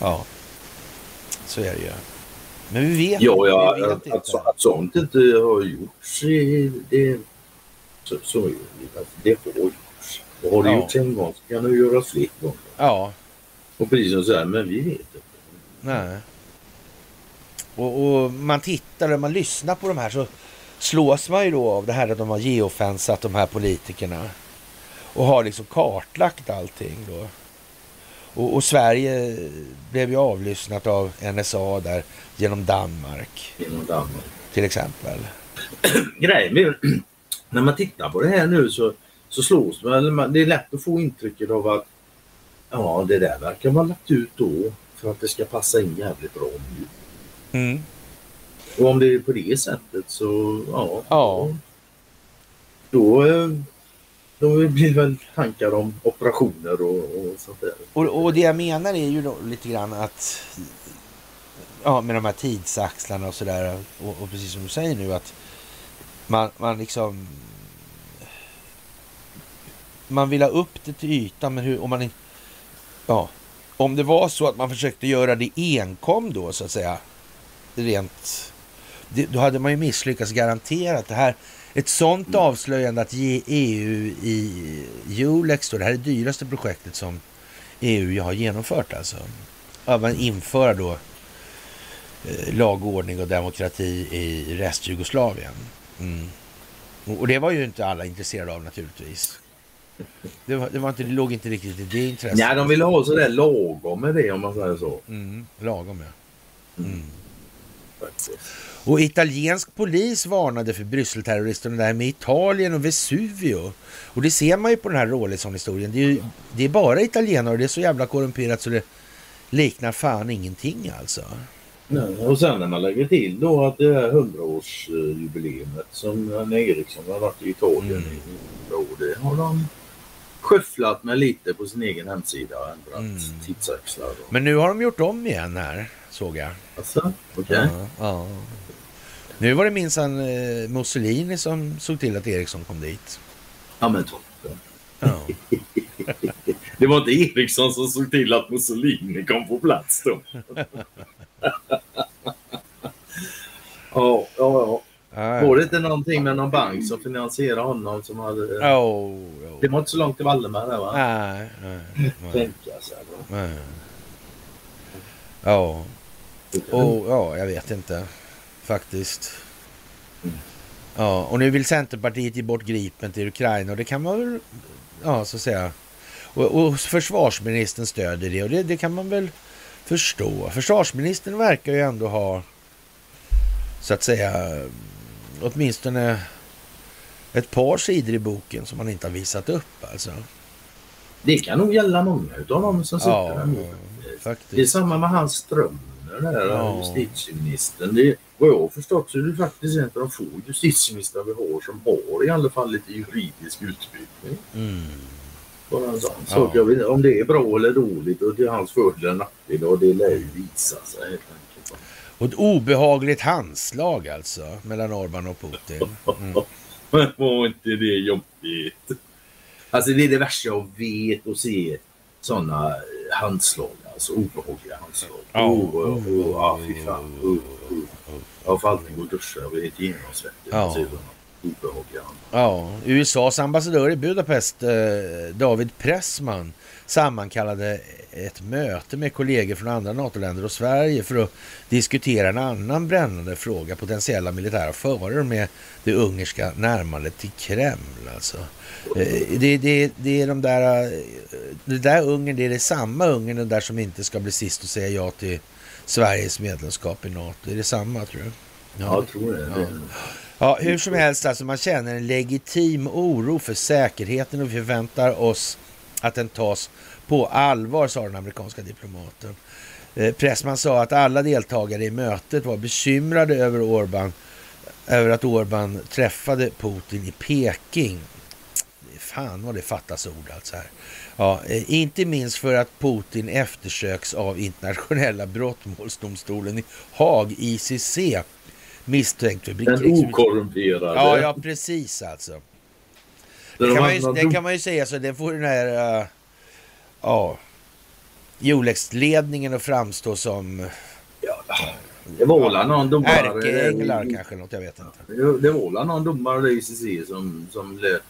Ja, så är det ju. Men vi vet, Ja, vi ja vet att, inte. att, så- att sånt inte har gjorts, det, så, så det. Alltså, Det har gjorts. Och har det Ja. gjorts en gång så kan det göras fler gånger. Ja, Och precis som så här, men vi vet inte. nej. Och, och man tittar och man lyssnar på de här så slås man ju då av det här att de har geofensat de här politikerna. Och har liksom kartlagt allting då. Och, och Sverige blev ju avlyssnat av NSA där genom Danmark Genom Danmark. till exempel. *clears throat* Grejen *clears throat* när man tittar på det här nu så, så slås man, man, det är lätt att få intrycket av att ja, det där verkar vara lagt ut då för att det ska passa in jävligt bra nu. Mm. Och om det är på det sättet så ja. Ja. Då, eh, då blir det väl tankar om operationer och, och sånt där. Och, och det jag menar är ju lite grann att ja, med de här tidsaxlarna och sådär och, och precis som du säger nu att man, man liksom man vill ha upp det till ytan men hur, om man inte ja, om det var så att man försökte göra det enkom då så att säga rent det, då hade man ju misslyckats garanterat. Det här, ett sånt avslöjande att ge EU i Ulex, då, det här är det dyraste projektet som EU har genomfört alltså. Att man inför då eh, lag, ordning och demokrati i restjugoslavien. Mm. Och det var ju inte alla intresserade av naturligtvis. Det, var, det, var inte, det låg inte riktigt i det intresset. Nej, de ville ha sådär lagom med det om man säger så. Mm, lagom ja. Mm. Faktiskt. Och italiensk polis varnade för Brysselterroristerna där med Italien och Vesuvio. Och det ser man ju på den här Rawlinson-historien. Det är, ju, det är bara italienare och det är så jävla korrumperat så det liknar fan ingenting alltså. Nej, och sen när man lägger till då att det här 100-årsjubileumet som Eriksson har varit i Italien Mm. i 100 år. Det har de skyfflat med lite på sin egen hemsida och ändrat Mm. tidsaxlar. Och... Men nu har de gjort om igen här, såg jag. Alltså, okej. Ja, ja. Nu var det minsann eh, Mussolini som såg till att Eriksson kom dit. Ja men toppen. Ja. *laughs* Det var inte Eriksson som såg till att Mussolini kom på plats då. *laughs* ja, ja, ja. Var det inte någonting med någon bank som finansierade honom som hade... Oh, oh. Det var inte så långt till Wallenberg där va? Nej, nej, nej. Tänka sig. nej. Ja. Och, ja, jag vet inte faktiskt. Ja, och nu vill Centerpartiet ge bort Gripen till Ukraina och det kan man väl, ja så att säga. Och, och försvarsministern stöder det och det, det kan man väl förstå. Försvarsministern verkar ju ändå ha, så att säga, åtminstone ett par sidor i boken som man inte har visat upp alltså. Det kan nog gälla många utav dem som sitter Ja, där nu. faktiskt. Det är samma med hans Strömmer där, Ja. justitieministern. Det, vad jag har förstått så är det faktiskt en av de få justitieministrar vi har som har i alla fall lite juridisk utbildning. Mm. Bara en sån Ja. sak. Jag vet, inte om det är bra eller dåligt och till hans fördel eller nackdel och det lär ju visa sig. Och ett obehagligt handslag alltså mellan Orban och Putin. Mm. *laughs* Var inte det jobbigt? Alltså det är det värsta jag vet att se sådana handslag. Alltså obehagliga handslag. Ja. Oh, oh, oh, ja, fy fan. Oh, oh. Jag får alltid gå och duscha. Jag blir helt genomsvettig. Ja. Obehagliga handslag. Ja, USAs ambassadör i Budapest, eh, David Pressman, sammankallade ett möte med kollegor från andra NATO-länder och Sverige för att diskutera en annan brännande fråga, potentiella militära faror med det ungerska närmandet till Kreml. Alltså. Eh, Det, det, det är de där, eh, det där Ungern, det är det samma Ungern, den där som inte ska bli sist och säga ja till Sveriges medlemskap i NATO. Är det samma tror du? Ja, jag tror det. det. Ja, hur som helst, alltså man känner en legitim oro för säkerheten och vi förväntar oss att den tas på allvar, sa den amerikanska diplomaten. Eh, Pressman sa att alla deltagare i mötet var bekymrade över Orban, över att Orban träffade Putin i Peking. Fan vad det fattas ord alltså här. Ja, eh, inte minst för att Putin eftersöks av internationella brottmålsdomstolen i Haag, ICC, misstänkt för Den okorrumperade. Ja, ja, precis alltså. Det de kan, man ju, det kan man ju säga så. Det får den här... Uh, ja. Jolex-ledningen att framstå som Det var väl någon domare... ärkeänglar kanske, något jag vet inte. Det det var väl någon domare i ICC som, som lät,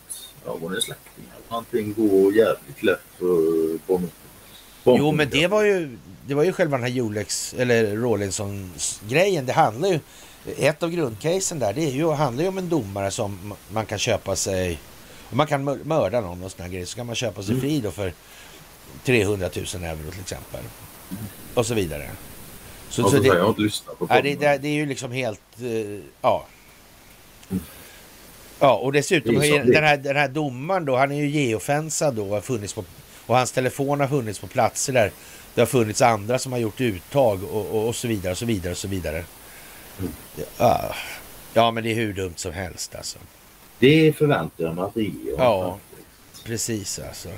ja en släkting någonting, gå jävligt lätt för barn. Jo, men det var ju, det var ju själva den här Jolex, eller Rawlinsons-grejen. Det handlar ju, ett av grundcasen där, det är ju, handlar ju om en domare som man kan köpa sig, man kan mör- mörda någon och såna grejer, så kan man köpa sig fri då för 300 000 euro till exempel. Och så vidare. Så, Ja, så det, jag har inte lyssnat på Ja, det, det, det är ju liksom helt... eh, ja. Ja, och dessutom den här, den här domaren då, han är ju geofensad då, har funnits på, och hans telefon har funnits på platser där det har funnits andra som har gjort uttag och, och, och så vidare och så vidare och så vidare. Mm. Ja, ja, men det är hur dumt som helst alltså. Det förväntar jag mig att är. Ja. Precis alltså.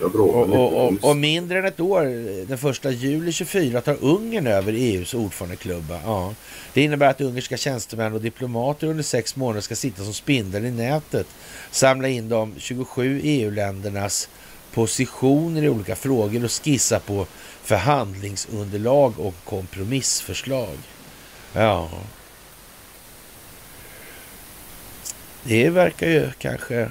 Och, och, och, och mindre än ett år, den första juli 24, tar Ungern över EUs ordförandeklubba. Ja. Det innebär att ungerska tjänstemän och diplomater under sex månader ska sitta som spindeln i nätet, samla in de 27 EU-ländernas positioner i olika frågor och skissa på förhandlingsunderlag och kompromissförslag. Ja. Det verkar ju kanske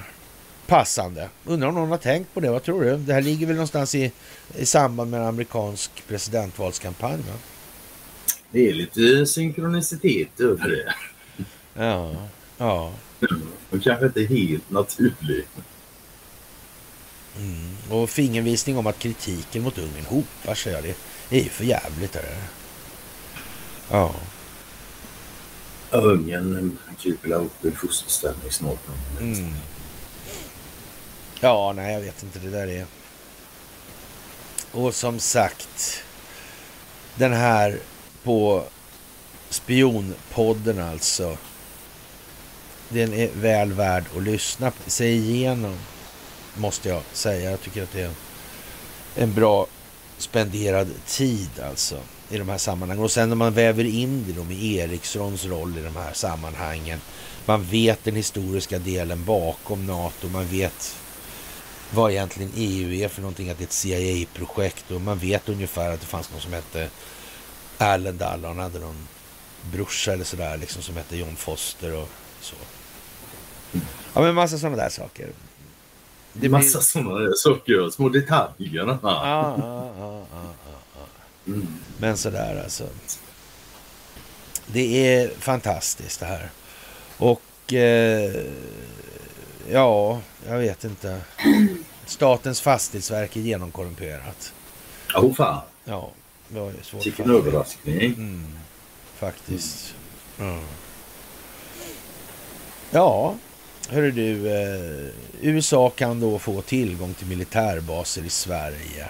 passande. Undrar om någon har tänkt på det. Vad tror du? Det här ligger väl någonstans i, i samband med en amerikansk presidentvalskampanj? Va? Det är lite synkronicitet över det. Ja, ja. Och kanske inte helt naturligt. Mm. Och fingervisning om att kritiken mot Ungern hopar sig. Ja, det är ju för jävligt. Är det. Ja. Ungern kryper upp ur fosterställning snart. Mm. Ja, nej, jag vet inte. Det där är... Och som sagt, den här på spionpodden alltså. Den är väl värd att lyssna på. sig igenom, måste jag säga. Jag tycker att det är en bra spenderad tid alltså i de här sammanhangen. Och sen när man väver in det då med Erikssons roll i de här sammanhangen. Man vet den historiska delen bakom NATO. Man vet vad egentligen EU är för någonting, att det är ett CIA-projekt och man vet ungefär att det fanns någon som hette Allen Dallon, han hade någon brorsa eller sådär liksom som hette John Foster och så. Ja men massa sådana där saker. Det massa blir... sådana där saker, små detaljer. Ja, ja, ja, ja, ja. Mm. Men sådär alltså. Det är fantastiskt det här. Och eh, ja, jag vet inte. Statens fastighetsverk är genomkorrumperat. Åh oh, fan. Ja, det var ju svårt. Vilken överraskning. Mm, faktiskt. Mm. Ja, hörru du. Eh, USA kan då få tillgång till militärbaser i Sverige.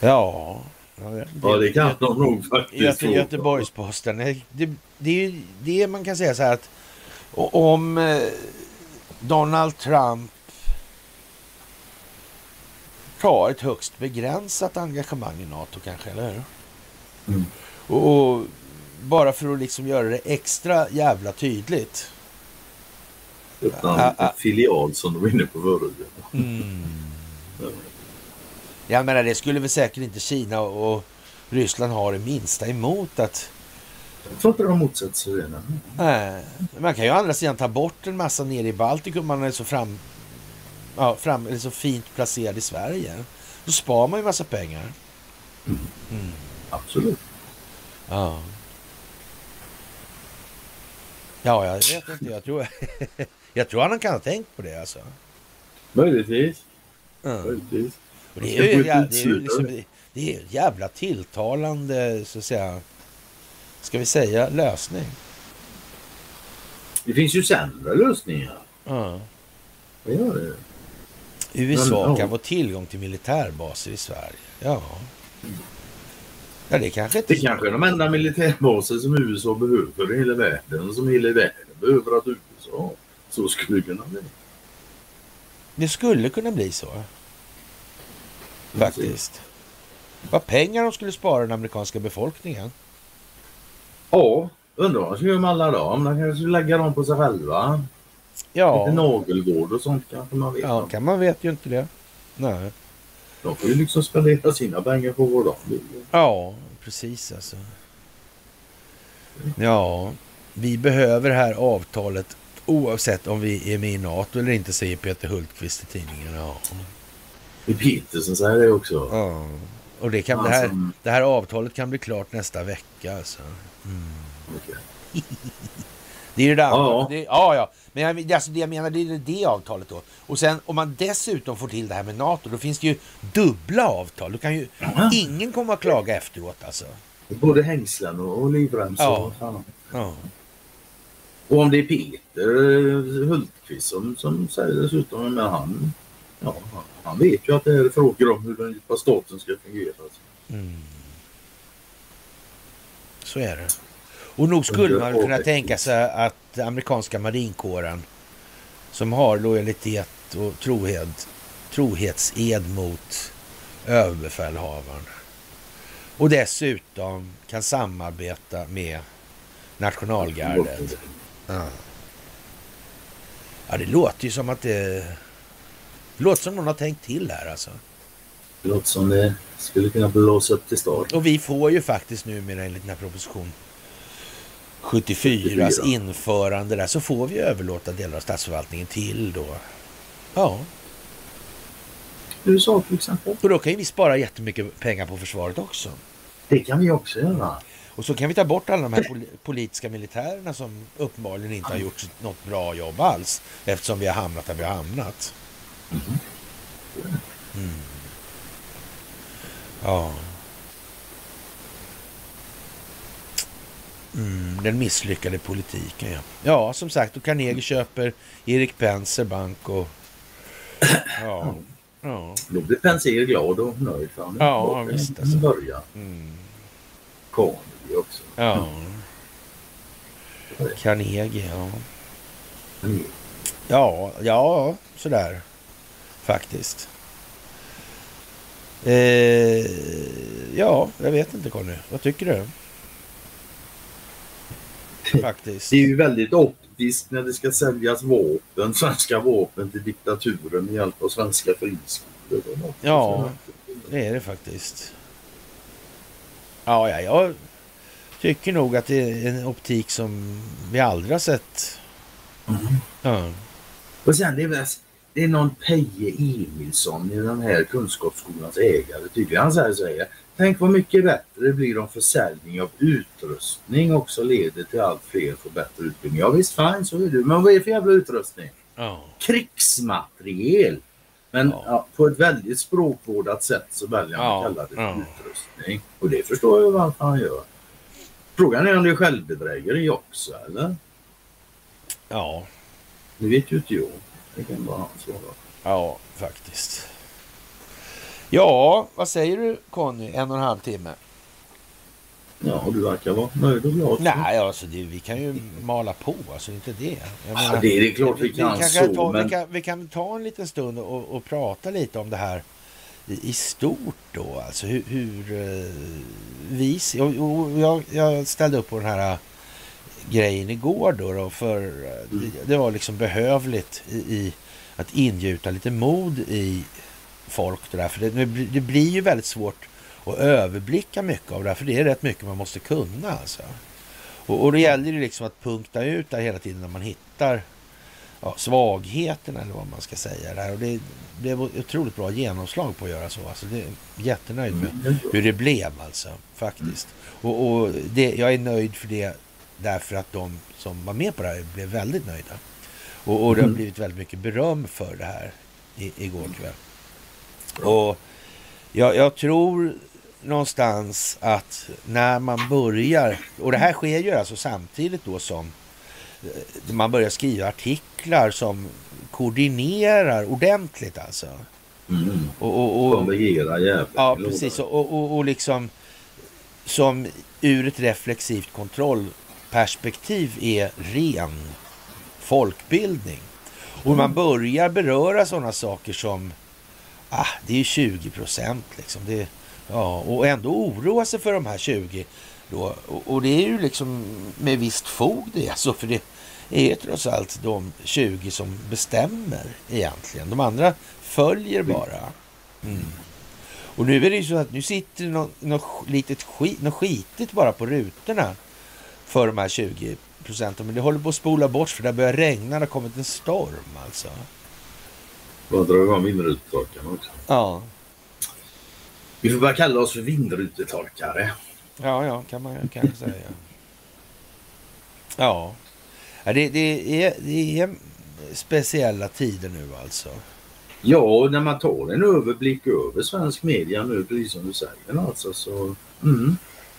Ja, det, ja, det kan de nog faktiskt Göte, Göteborgs-Posten. Det, det, det är ju det man kan säga så här att om eh, Donald Trump tar ett högst begränsat engagemang i NATO kanske, eller hur? Mm. Och, och, bara för att liksom göra det extra jävla tydligt. Öppna en filial som du var inne på förut. Mm. Jag menar det skulle väl säkert inte Kina och Ryssland ha det minsta emot att... Jag tror inte de motsätter sig det. Nej. Man kan ju å andra sidan ta bort en massa nere i Baltikum. Man är så fram... Ja, fram, eller så fint placerad i Sverige. Då spar man ju massa pengar. Mm. Mm. Absolut. Ja. Ja, jag vet inte. Jag tror, *laughs* jag tror han kan ha tänkt på det alltså. Möjligtvis. Mm. Möjligtvis. Det är, ju, det, är ju liksom, det är en jävla tilltalande, så att säga, ska vi säga lösning. Det finns ju sämre lösningar. Ja. Vad gör det? USA kan få tillgång till militärbaser i Sverige. Ja. Ja, det kanske inte... Det kanske är de enda militärbaser som USA behöver för hela världen. Som hela världen behöver att USA. Så skulle det kunna bli. Det skulle kunna bli så. Faktiskt. Vad pengar de skulle spara den amerikanska befolkningen. Ja, undrar vad de ska göra med alla dem. De kanske skulle lägga dem på sig själva. Ja. Lite nagelgård och sånt kanske man vet. Ja, kan man vet ju inte det. Nej. De får ju liksom spendera sina pengar på vad de vill. Ja, precis alltså. Ja, vi behöver det här avtalet oavsett om vi är med i NATO eller inte, säger Peter Hultqvist i tidningen. Ja. Petersen säger det också. Ja. Och det, kan, det, här, det här avtalet kan bli klart nästa vecka. Alltså. Mm. Okay. *laughs* det är ju det ja. Det, ja, ja. Men jag, alltså det jag menar, det är det avtalet då. Och sen om man dessutom får till det här med NATO, då finns det ju dubbla avtal. Då kan ju Aha. ingen komma och klaga efteråt alltså. Både hängslen och livremsor. Ja. ja. Och om det är Peter Hultqvist som, som säger dessutom, men han, ja, han vet ju att det är frågor om hur den djupa staten ska fungera. Mm. Så är det. Och nog skulle man kunna tänka sig att amerikanska marinkåren som har lojalitet och trohet, trohetsed mot överbefälhavaren och dessutom kan samarbeta med nationalgardet. Ja. ja, det låter ju som att det låter som någon har tänkt till här alltså. Det låter som det skulle kunna blåsa upp till start. Och vi får ju faktiskt numera enligt den här proposition 74 74. införande där så får vi överlåta delar av statsförvaltningen till då. Ja. USA till exempel. Och då kan vi spara jättemycket pengar på försvaret också. Det kan vi också göra. Och så kan vi ta bort alla de här politiska militärerna som uppenbarligen inte har gjort något bra jobb alls. Eftersom vi har hamnat där vi har hamnat. Mm. Ja. Mm, den misslyckade politiken, ja. Ja, som sagt, och Carnegie köper Erik Penser Bank och... Ja. ja. Då blir Penser glad och nöjd för han Ja, visst alltså. Börja. Mm. Carnegie också. Ja. Carnegie, ja. Ja, ja, sådär faktiskt. Eh, ja, jag vet inte Conny. Vad tycker du? Faktiskt. Det är ju väldigt optiskt när det ska säljas vapen, svenska vapen till diktaturen med hjälp av svenska friskolor. Ja, det är det faktiskt. Ja, ja, jag tycker nog att det är en optik som vi aldrig har sett. Mm. Ja. Och sen det är, väl, det är någon Peje Emilsson i den här kunskapsskolans ägare tydligen. Han säger, säger Tänk vad mycket bättre det blir om försäljning av utrustning också leder till allt fler får bättre utbildning. Ja visst, fine, så är det. Men vad är det för jävla utrustning? Ja. Krigsmateriel. Men Ja. ja, på ett väldigt språkvårdat sätt så väljer han Ja, att kalla det utrustning. Och det förstår jag varför han gör. Frågan är om det är självbedrägeri också eller? ja, Det vet ju inte jag. Det kan bara han svara. ja, faktiskt. Ja, vad säger du Conny? En och en halv timme? Ja, du verkar vara nöjd och glad. Nej, alltså det, vi kan ju mala på, alltså inte det. Jag Ja, det är det klart vi kan kanske så, ta, men- vi, kan, vi kan ta en liten stund och, och prata lite om det här i, i stort då. Alltså hur, hur eh, vi ser... Jag, jag ställde upp på den här grejen igår då, då för eh, det, det var liksom behövligt i, i att ingjuta lite mod i folk det där. För det, det blir- det ju väldigt svårt att överblicka mycket av det här, för det är rätt mycket man måste kunna alltså. Och, och det gäller ju liksom att punkta ut där hela tiden när man hittar ja, svagheterna eller vad man ska säga. Där. Och det blev otroligt bra genomslag på att göra så. Alltså det är jättenöjd med Mm. hur det blev alltså, faktiskt. Och, och det, jag är nöjd för det därför att de som var med på det här blev väldigt nöjda. Och, och det har Mm. blivit väldigt mycket beröm för det här i, igår kväll. Och jag, jag tror någonstans att när man börjar, och det här sker ju alltså samtidigt då som eh, man börjar skriva artiklar som koordinerar ordentligt alltså. Mm. Och, och, och, Konvergera. Ja, precis. Och, och, och liksom som ur ett reflexivt perspektiv är ren folkbildning. Och man börjar beröra sådana saker som, ah, det är 20 procent liksom. Det, ja, och ändå oroa sig för de här 20 då. Och, och det är ju liksom med visst fog det, alltså, för det är trots allt de 20 som bestämmer egentligen. De andra följer bara. Mm. Och nu är det ju så att nu sitter det något, något litet skit, något skitigt bara på rutorna för de här 20 procenten. Men det håller på att spola bort för det börjar regna, det har kommit en storm alltså. Bara drar igång vindrutetorkarna också. Ja, Vi får bara kalla oss för vindrutetorkare. ja, ja kan man kanske säga. Ja, ja det, det, är, det är speciella tider nu alltså. Ja, och när man tar en överblick över svensk media nu, precis som du säger, alltså, så mm,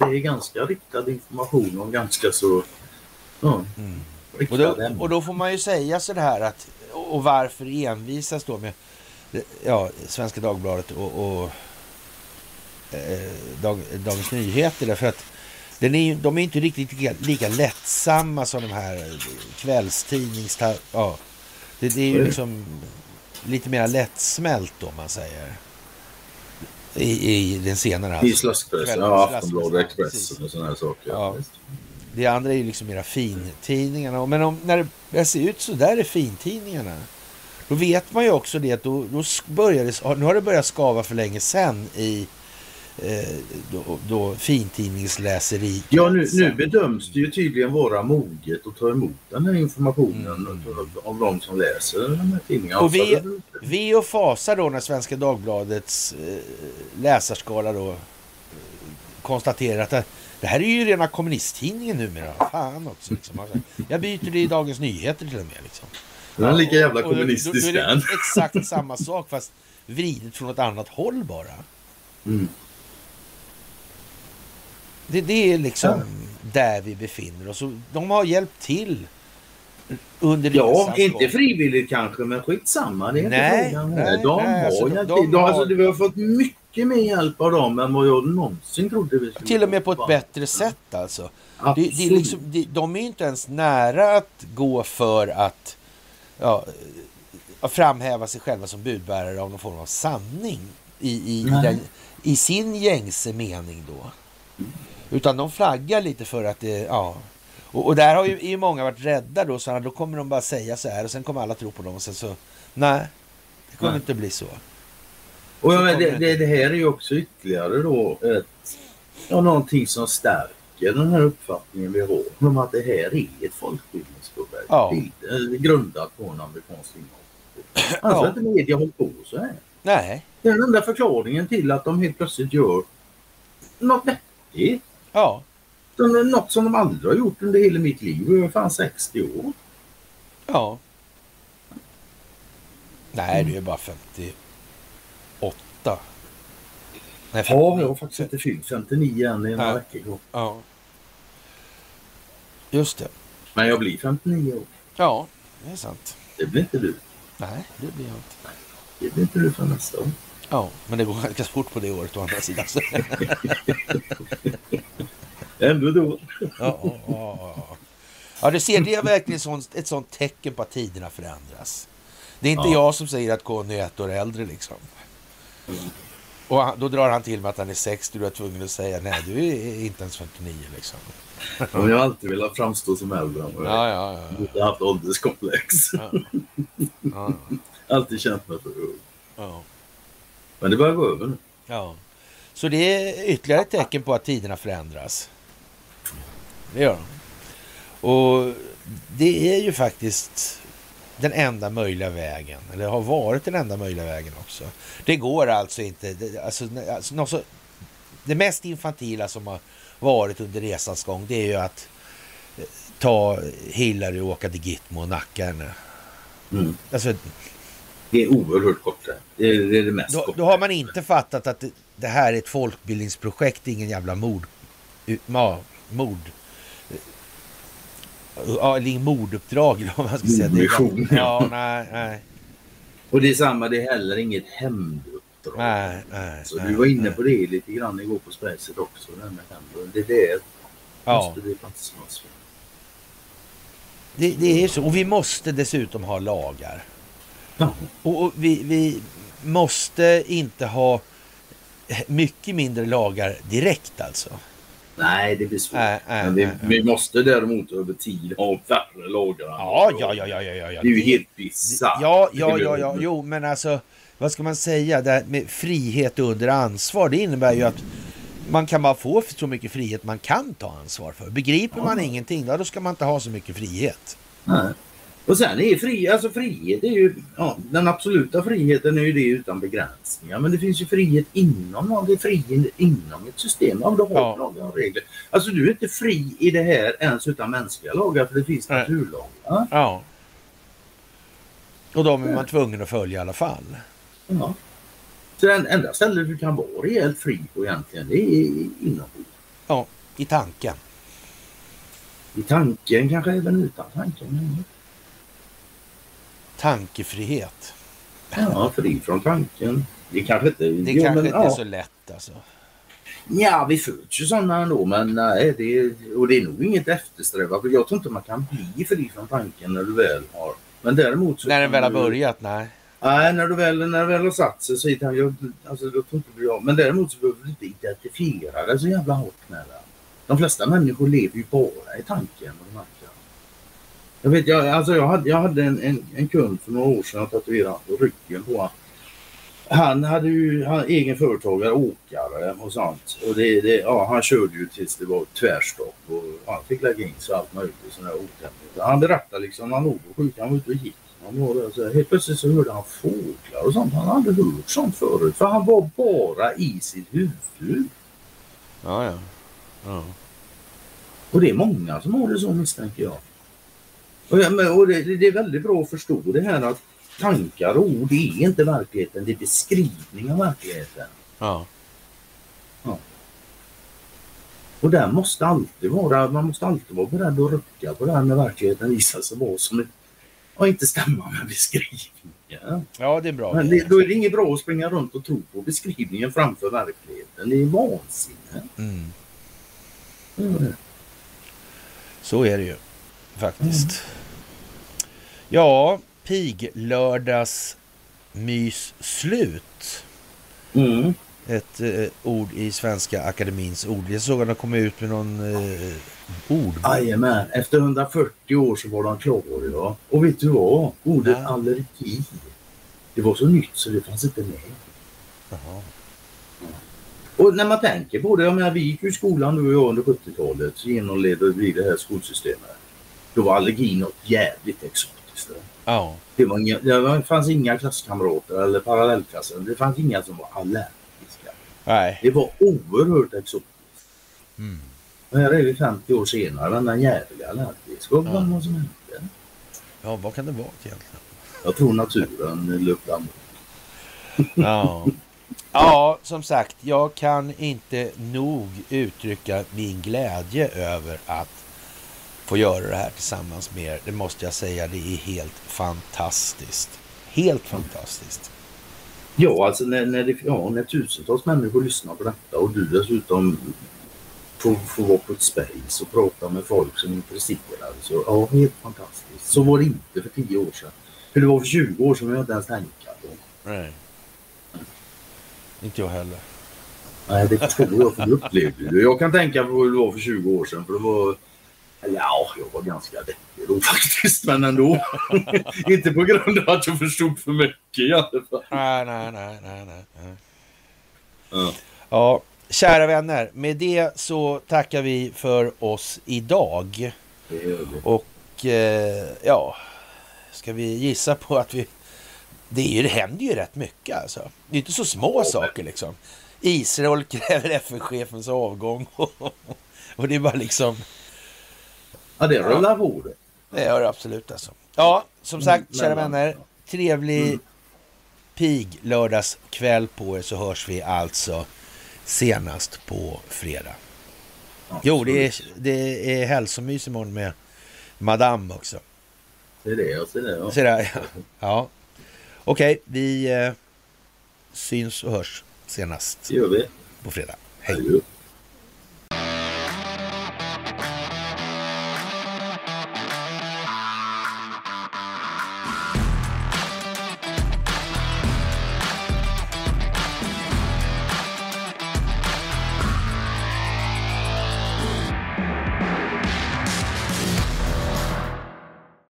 det är ganska riktad information om ganska så ja, Mm. Och då, och då får man ju säga så här att, och varför envisas då med ja, Svenska Dagbladet och, och eh, Dag, Dagens Nyheter därför att den är, de är inte riktigt lika, lika lättsamma som de här kvällstidnings... Ja, det, det är ju Mm. liksom lite mer lättsmält om man säger. I, i den senare. Alltså. slaskpressen, ja, Aftonbladet. Expressen och sådana här saker. Ja. Det andra är ju liksom mera fintidningarna. Men om, när det börjar se ut så där i fintidningarna. Då vet man ju också det att då, då börjar det, nu har det börjat skava för länge sedan i då, då fintidningsläseri. Ja, nu, nu bedöms det ju tydligen vara moget att ta emot den här informationen Mm. av, de som läser den här tidningen. Och vi- Vi och fasa då när Svenska Dagbladets eh, läsarskara då eh, konstaterar att det, det här är ju rena kommunisttidningen numera. Fan också. Liksom. Alltså, Jag byter det i Dagens Nyheter till och med. Liksom. Den är lika jävla kommunistisk den. exakt samma sak fast vridet från ett annat håll bara. Mm. Det, det är liksom där vi befinner oss. De har hjälpt till under Ja, inte frivilligt kanske, men skitsamma. Det är inte Nej, frågan. nej, de nej, har alltså, hjälpt de- de De, alltså, har- Vi har fått mycket mer hjälp av dem än vad jag någonsin trodde vi skulle Till och med på ett bättre sätt alltså. Det, det är liksom, det, de är inte ens nära att gå för att ja, att framhäva sig själva som budbärare av någon form av sanning i, i, den, i sin gängse mening då. Utan de flaggar lite för att det, ja. Och, och där har ju, ju många varit rädda då, så då kommer de bara säga så här och sen kommer alla tro på dem och sen så, nej, det kommer Nej. inte bli så. Och jag Så menar, det, det, det här är ju också ytterligare då ett, ja, någonting som stärker den här uppfattningen vi har om att det här är ett folkbildningsprojekt. Ja. Bild- Grundat på en amerikansk innehåll. *clears throat* Alltså Ja. att media håller på så här. Nej. Det är den enda förklaringen till att de helt plötsligt gör något vettigt. Ja. Som är Något som de aldrig har gjort under hela mitt liv. Jag är fan 60 år. Ja. Nej, du är bara 58. Nej, Ja, jag har faktiskt inte fyllt 59 än. Är några veckor. Ja. Just det. Men jag blir 59 år. Ja, det är sant. Det blir inte du. Nej, det blir jag inte. Det blir inte du för nästa år. Ja, men det går ganska fort på det året å andra sidan. Ändå då. Ja, ja, ja, ja. ja, du ser, det är verkligen sånt, ett sånt tecken på att tiderna förändras. Det är inte Ja. jag som säger att Conny är ett år äldre liksom. Och han, då drar han till med att han är 60 och du är tvungen att säga nej, du är inte ens 59 liksom. Men jag har alltid velat framstå som äldre än vad jag är. Ja, ja, ja. Har haft ålderskomplex. ja. ja, Alltid känt mig för ung. ja, Men det börjar gå över nu. ja. Så det är ytterligare ett tecken på att tiderna förändras. Det gör de. Och det är ju faktiskt den enda möjliga vägen, eller har varit den enda möjliga vägen också. Det går alltså inte, det, alltså, alltså, så, det mest infantila som har varit under resans gång det är ju att eh, ta Hillary och åka till Gitmo och nacka henne. Mm. Alltså, Det är oerhört kort det. Det är det, är det mest då, då har man inte fattat att det, det här är ett folkbildningsprojekt, ingen jävla mord. Ja, mord. Ja, eller ingen morduppdrag eller vad man ska säga. Mordmission. Ja, nej, nej, Och det är samma, det är heller inget hämnduppdrag. nej, nej. Så nej, du var inne nej. på det lite grann igår på Spacet också. Det, här med hämnd. det, det Ja, måste vi faktiskt slåss för. det, det är så. Och vi måste dessutom ha lagar. Och, och vi, vi måste inte ha mycket mindre lagar direkt alltså. Nej, det blir svårt. Nej, nej, Men vi, nej. vi måste däremot över tid ha färre lagar. Ja, ja, ja, ja, ja, ja. Det är ju helt bisarrt. Ja, Det ja, ja, ja, jo, men alltså vad ska man säga? Det här med frihet under ansvar, det innebär ju att man kan bara få så mycket frihet man kan ta ansvar för. Begriper man Ja. ingenting, då ska man inte ha så mycket frihet. Nej. Och sen är fri, alltså frihet är ju, ja, den absoluta friheten är ju det utan begränsningar. Men det finns ju frihet inom, om det är frihet inom ett system, om du har Ja. lagar och regler. Alltså du är inte fri i det här ens utan mänskliga lagar för det finns Nej. naturlagar. Ja. Och de är man tvungen att följa i alla fall. Ja. Så det enda stället du kan vara rejält fri på egentligen, det är inombords. Ja, i tanken. I tanken kanske även utan tanken. Tankefrihet. Ja, fri från tanken. Det kanske inte... Det ja, kanske men, inte ja. är så lätt alltså. Ja, vi föds ju sådana ändå, men nej, det, och det är nog inget eftersträvat. Jag tror inte man kan bli fri från tanken när du väl har... Men däremot så När den väl har börjat, nej. Nej, när du väl, när du väl har satt sig så är det, jag, alltså, då tror inte du jag. Men däremot så behöver du inte identifiera dig så jävla hårt med det. De flesta människor lever ju bara i tanken. Och de här. Jag vet, jag, alltså, jag hade, jag hade en, en, en kund för några år sedan jag tatuerade på ryggen på honom. Han hade ju han, egen företagare, åkare och sånt. Och det, det, ja, han körde ju tills det var tvärstopp och han fick lägga in sig allt möjligt. Såna här. Han berättade liksom han låg på sjuk, han var ute och gick. Han var där, så här, helt plötsligt så hörde han fåglar och sånt. Han hade aldrig hört sånt förut. För han var bara i sitt huvud. Ja, ja. ja. Och det är många som har det så misstänker jag. Och, ja, och det, det är väldigt bra att förstå det här att tankar och ord är inte verkligheten. Det är beskrivning av verkligheten. ja. Och där måste alltid vara, man måste alltid vara beredd att rucka på det här när verkligheten visar sig vara som och inte stämma med beskrivningen. ja det är bra. Men det, då är det inget bra att springa runt och tro på beskrivningen framför verkligheten. Det är vansinne. Mm. Mm. Så är det ju faktiskt. Ja, piglördags mys slut. Mm. Ett eh, ord i Svenska Akademins ord. Jag såg att de kom ut med någon eh, ord. Jajamän, efter 140 år så var de klara idag. Och vet du vad? Ordet Nej. allergi. Det var så nytt så det fanns inte med. Jaha. Och när man tänker på det, jag menar, vi gick ju i skolan du och jag under 70-talet, så genomledde vi det här skolsystemet. Då var allergi något jävligt exotiskt. Ja. Det, var inga, det fanns inga klasskamrater eller parallellklasser. Det fanns inga som var allergiska. Nej. Det var oerhört exotiskt. Mm. Och här är vi 50 år senare, den jävliga allergisk. Vad Ja. det som hände? Ja, vad kan det vara egentligen? Jag tror naturen löpte amok. Ja. ja, som sagt, jag kan inte nog uttrycka min glädje över att få göra det här tillsammans med er. Det måste jag säga, det är helt fantastiskt. Helt fantastiskt. Ja, alltså när, när, det, ja, när tusentals människor lyssnar på detta och du dessutom får, får vara på ett space och prata med folk som är intresserade. Så ja, helt fantastiskt. Så var det inte för 10 år sedan. Hur det var för 20 år sedan har jag inte ens tänka på. Nej. Inte jag heller. Nej, det förstår jag för det upplevde du. Jag kan tänka på hur det var för 20 år sedan. För det var... eller Ja, jag var ganska deppig då *laughs* faktiskt, men ändå. *laughs* inte på grund av att jag förstod för mycket i alla fall. Nej, nej, nej, nej, nej. Ja. Ja, kära vänner, med det så tackar vi för oss idag. Det gör det. Och eh, ja, ska vi gissa på att vi... Det, är ju, det händer ju rätt mycket alltså. Det är inte så små Ja, saker liksom. Israel kräver FN-chefens avgång. *laughs* och det är bara liksom... Ja, det rullar på det. Det gör det absolut alltså. Ja, som sagt, Mm, kära vänner. Trevlig Mm. pig lördagskväll på er så hörs vi alltså senast på fredag. Ja, Jo, det är, det är hälsomys imorgon med Madame också. Det är det, jag ser det. Ja. Så där, ja. ja. Okej, vi eh, syns och hörs senast Det gör vi. på fredag. Hej. Adjö.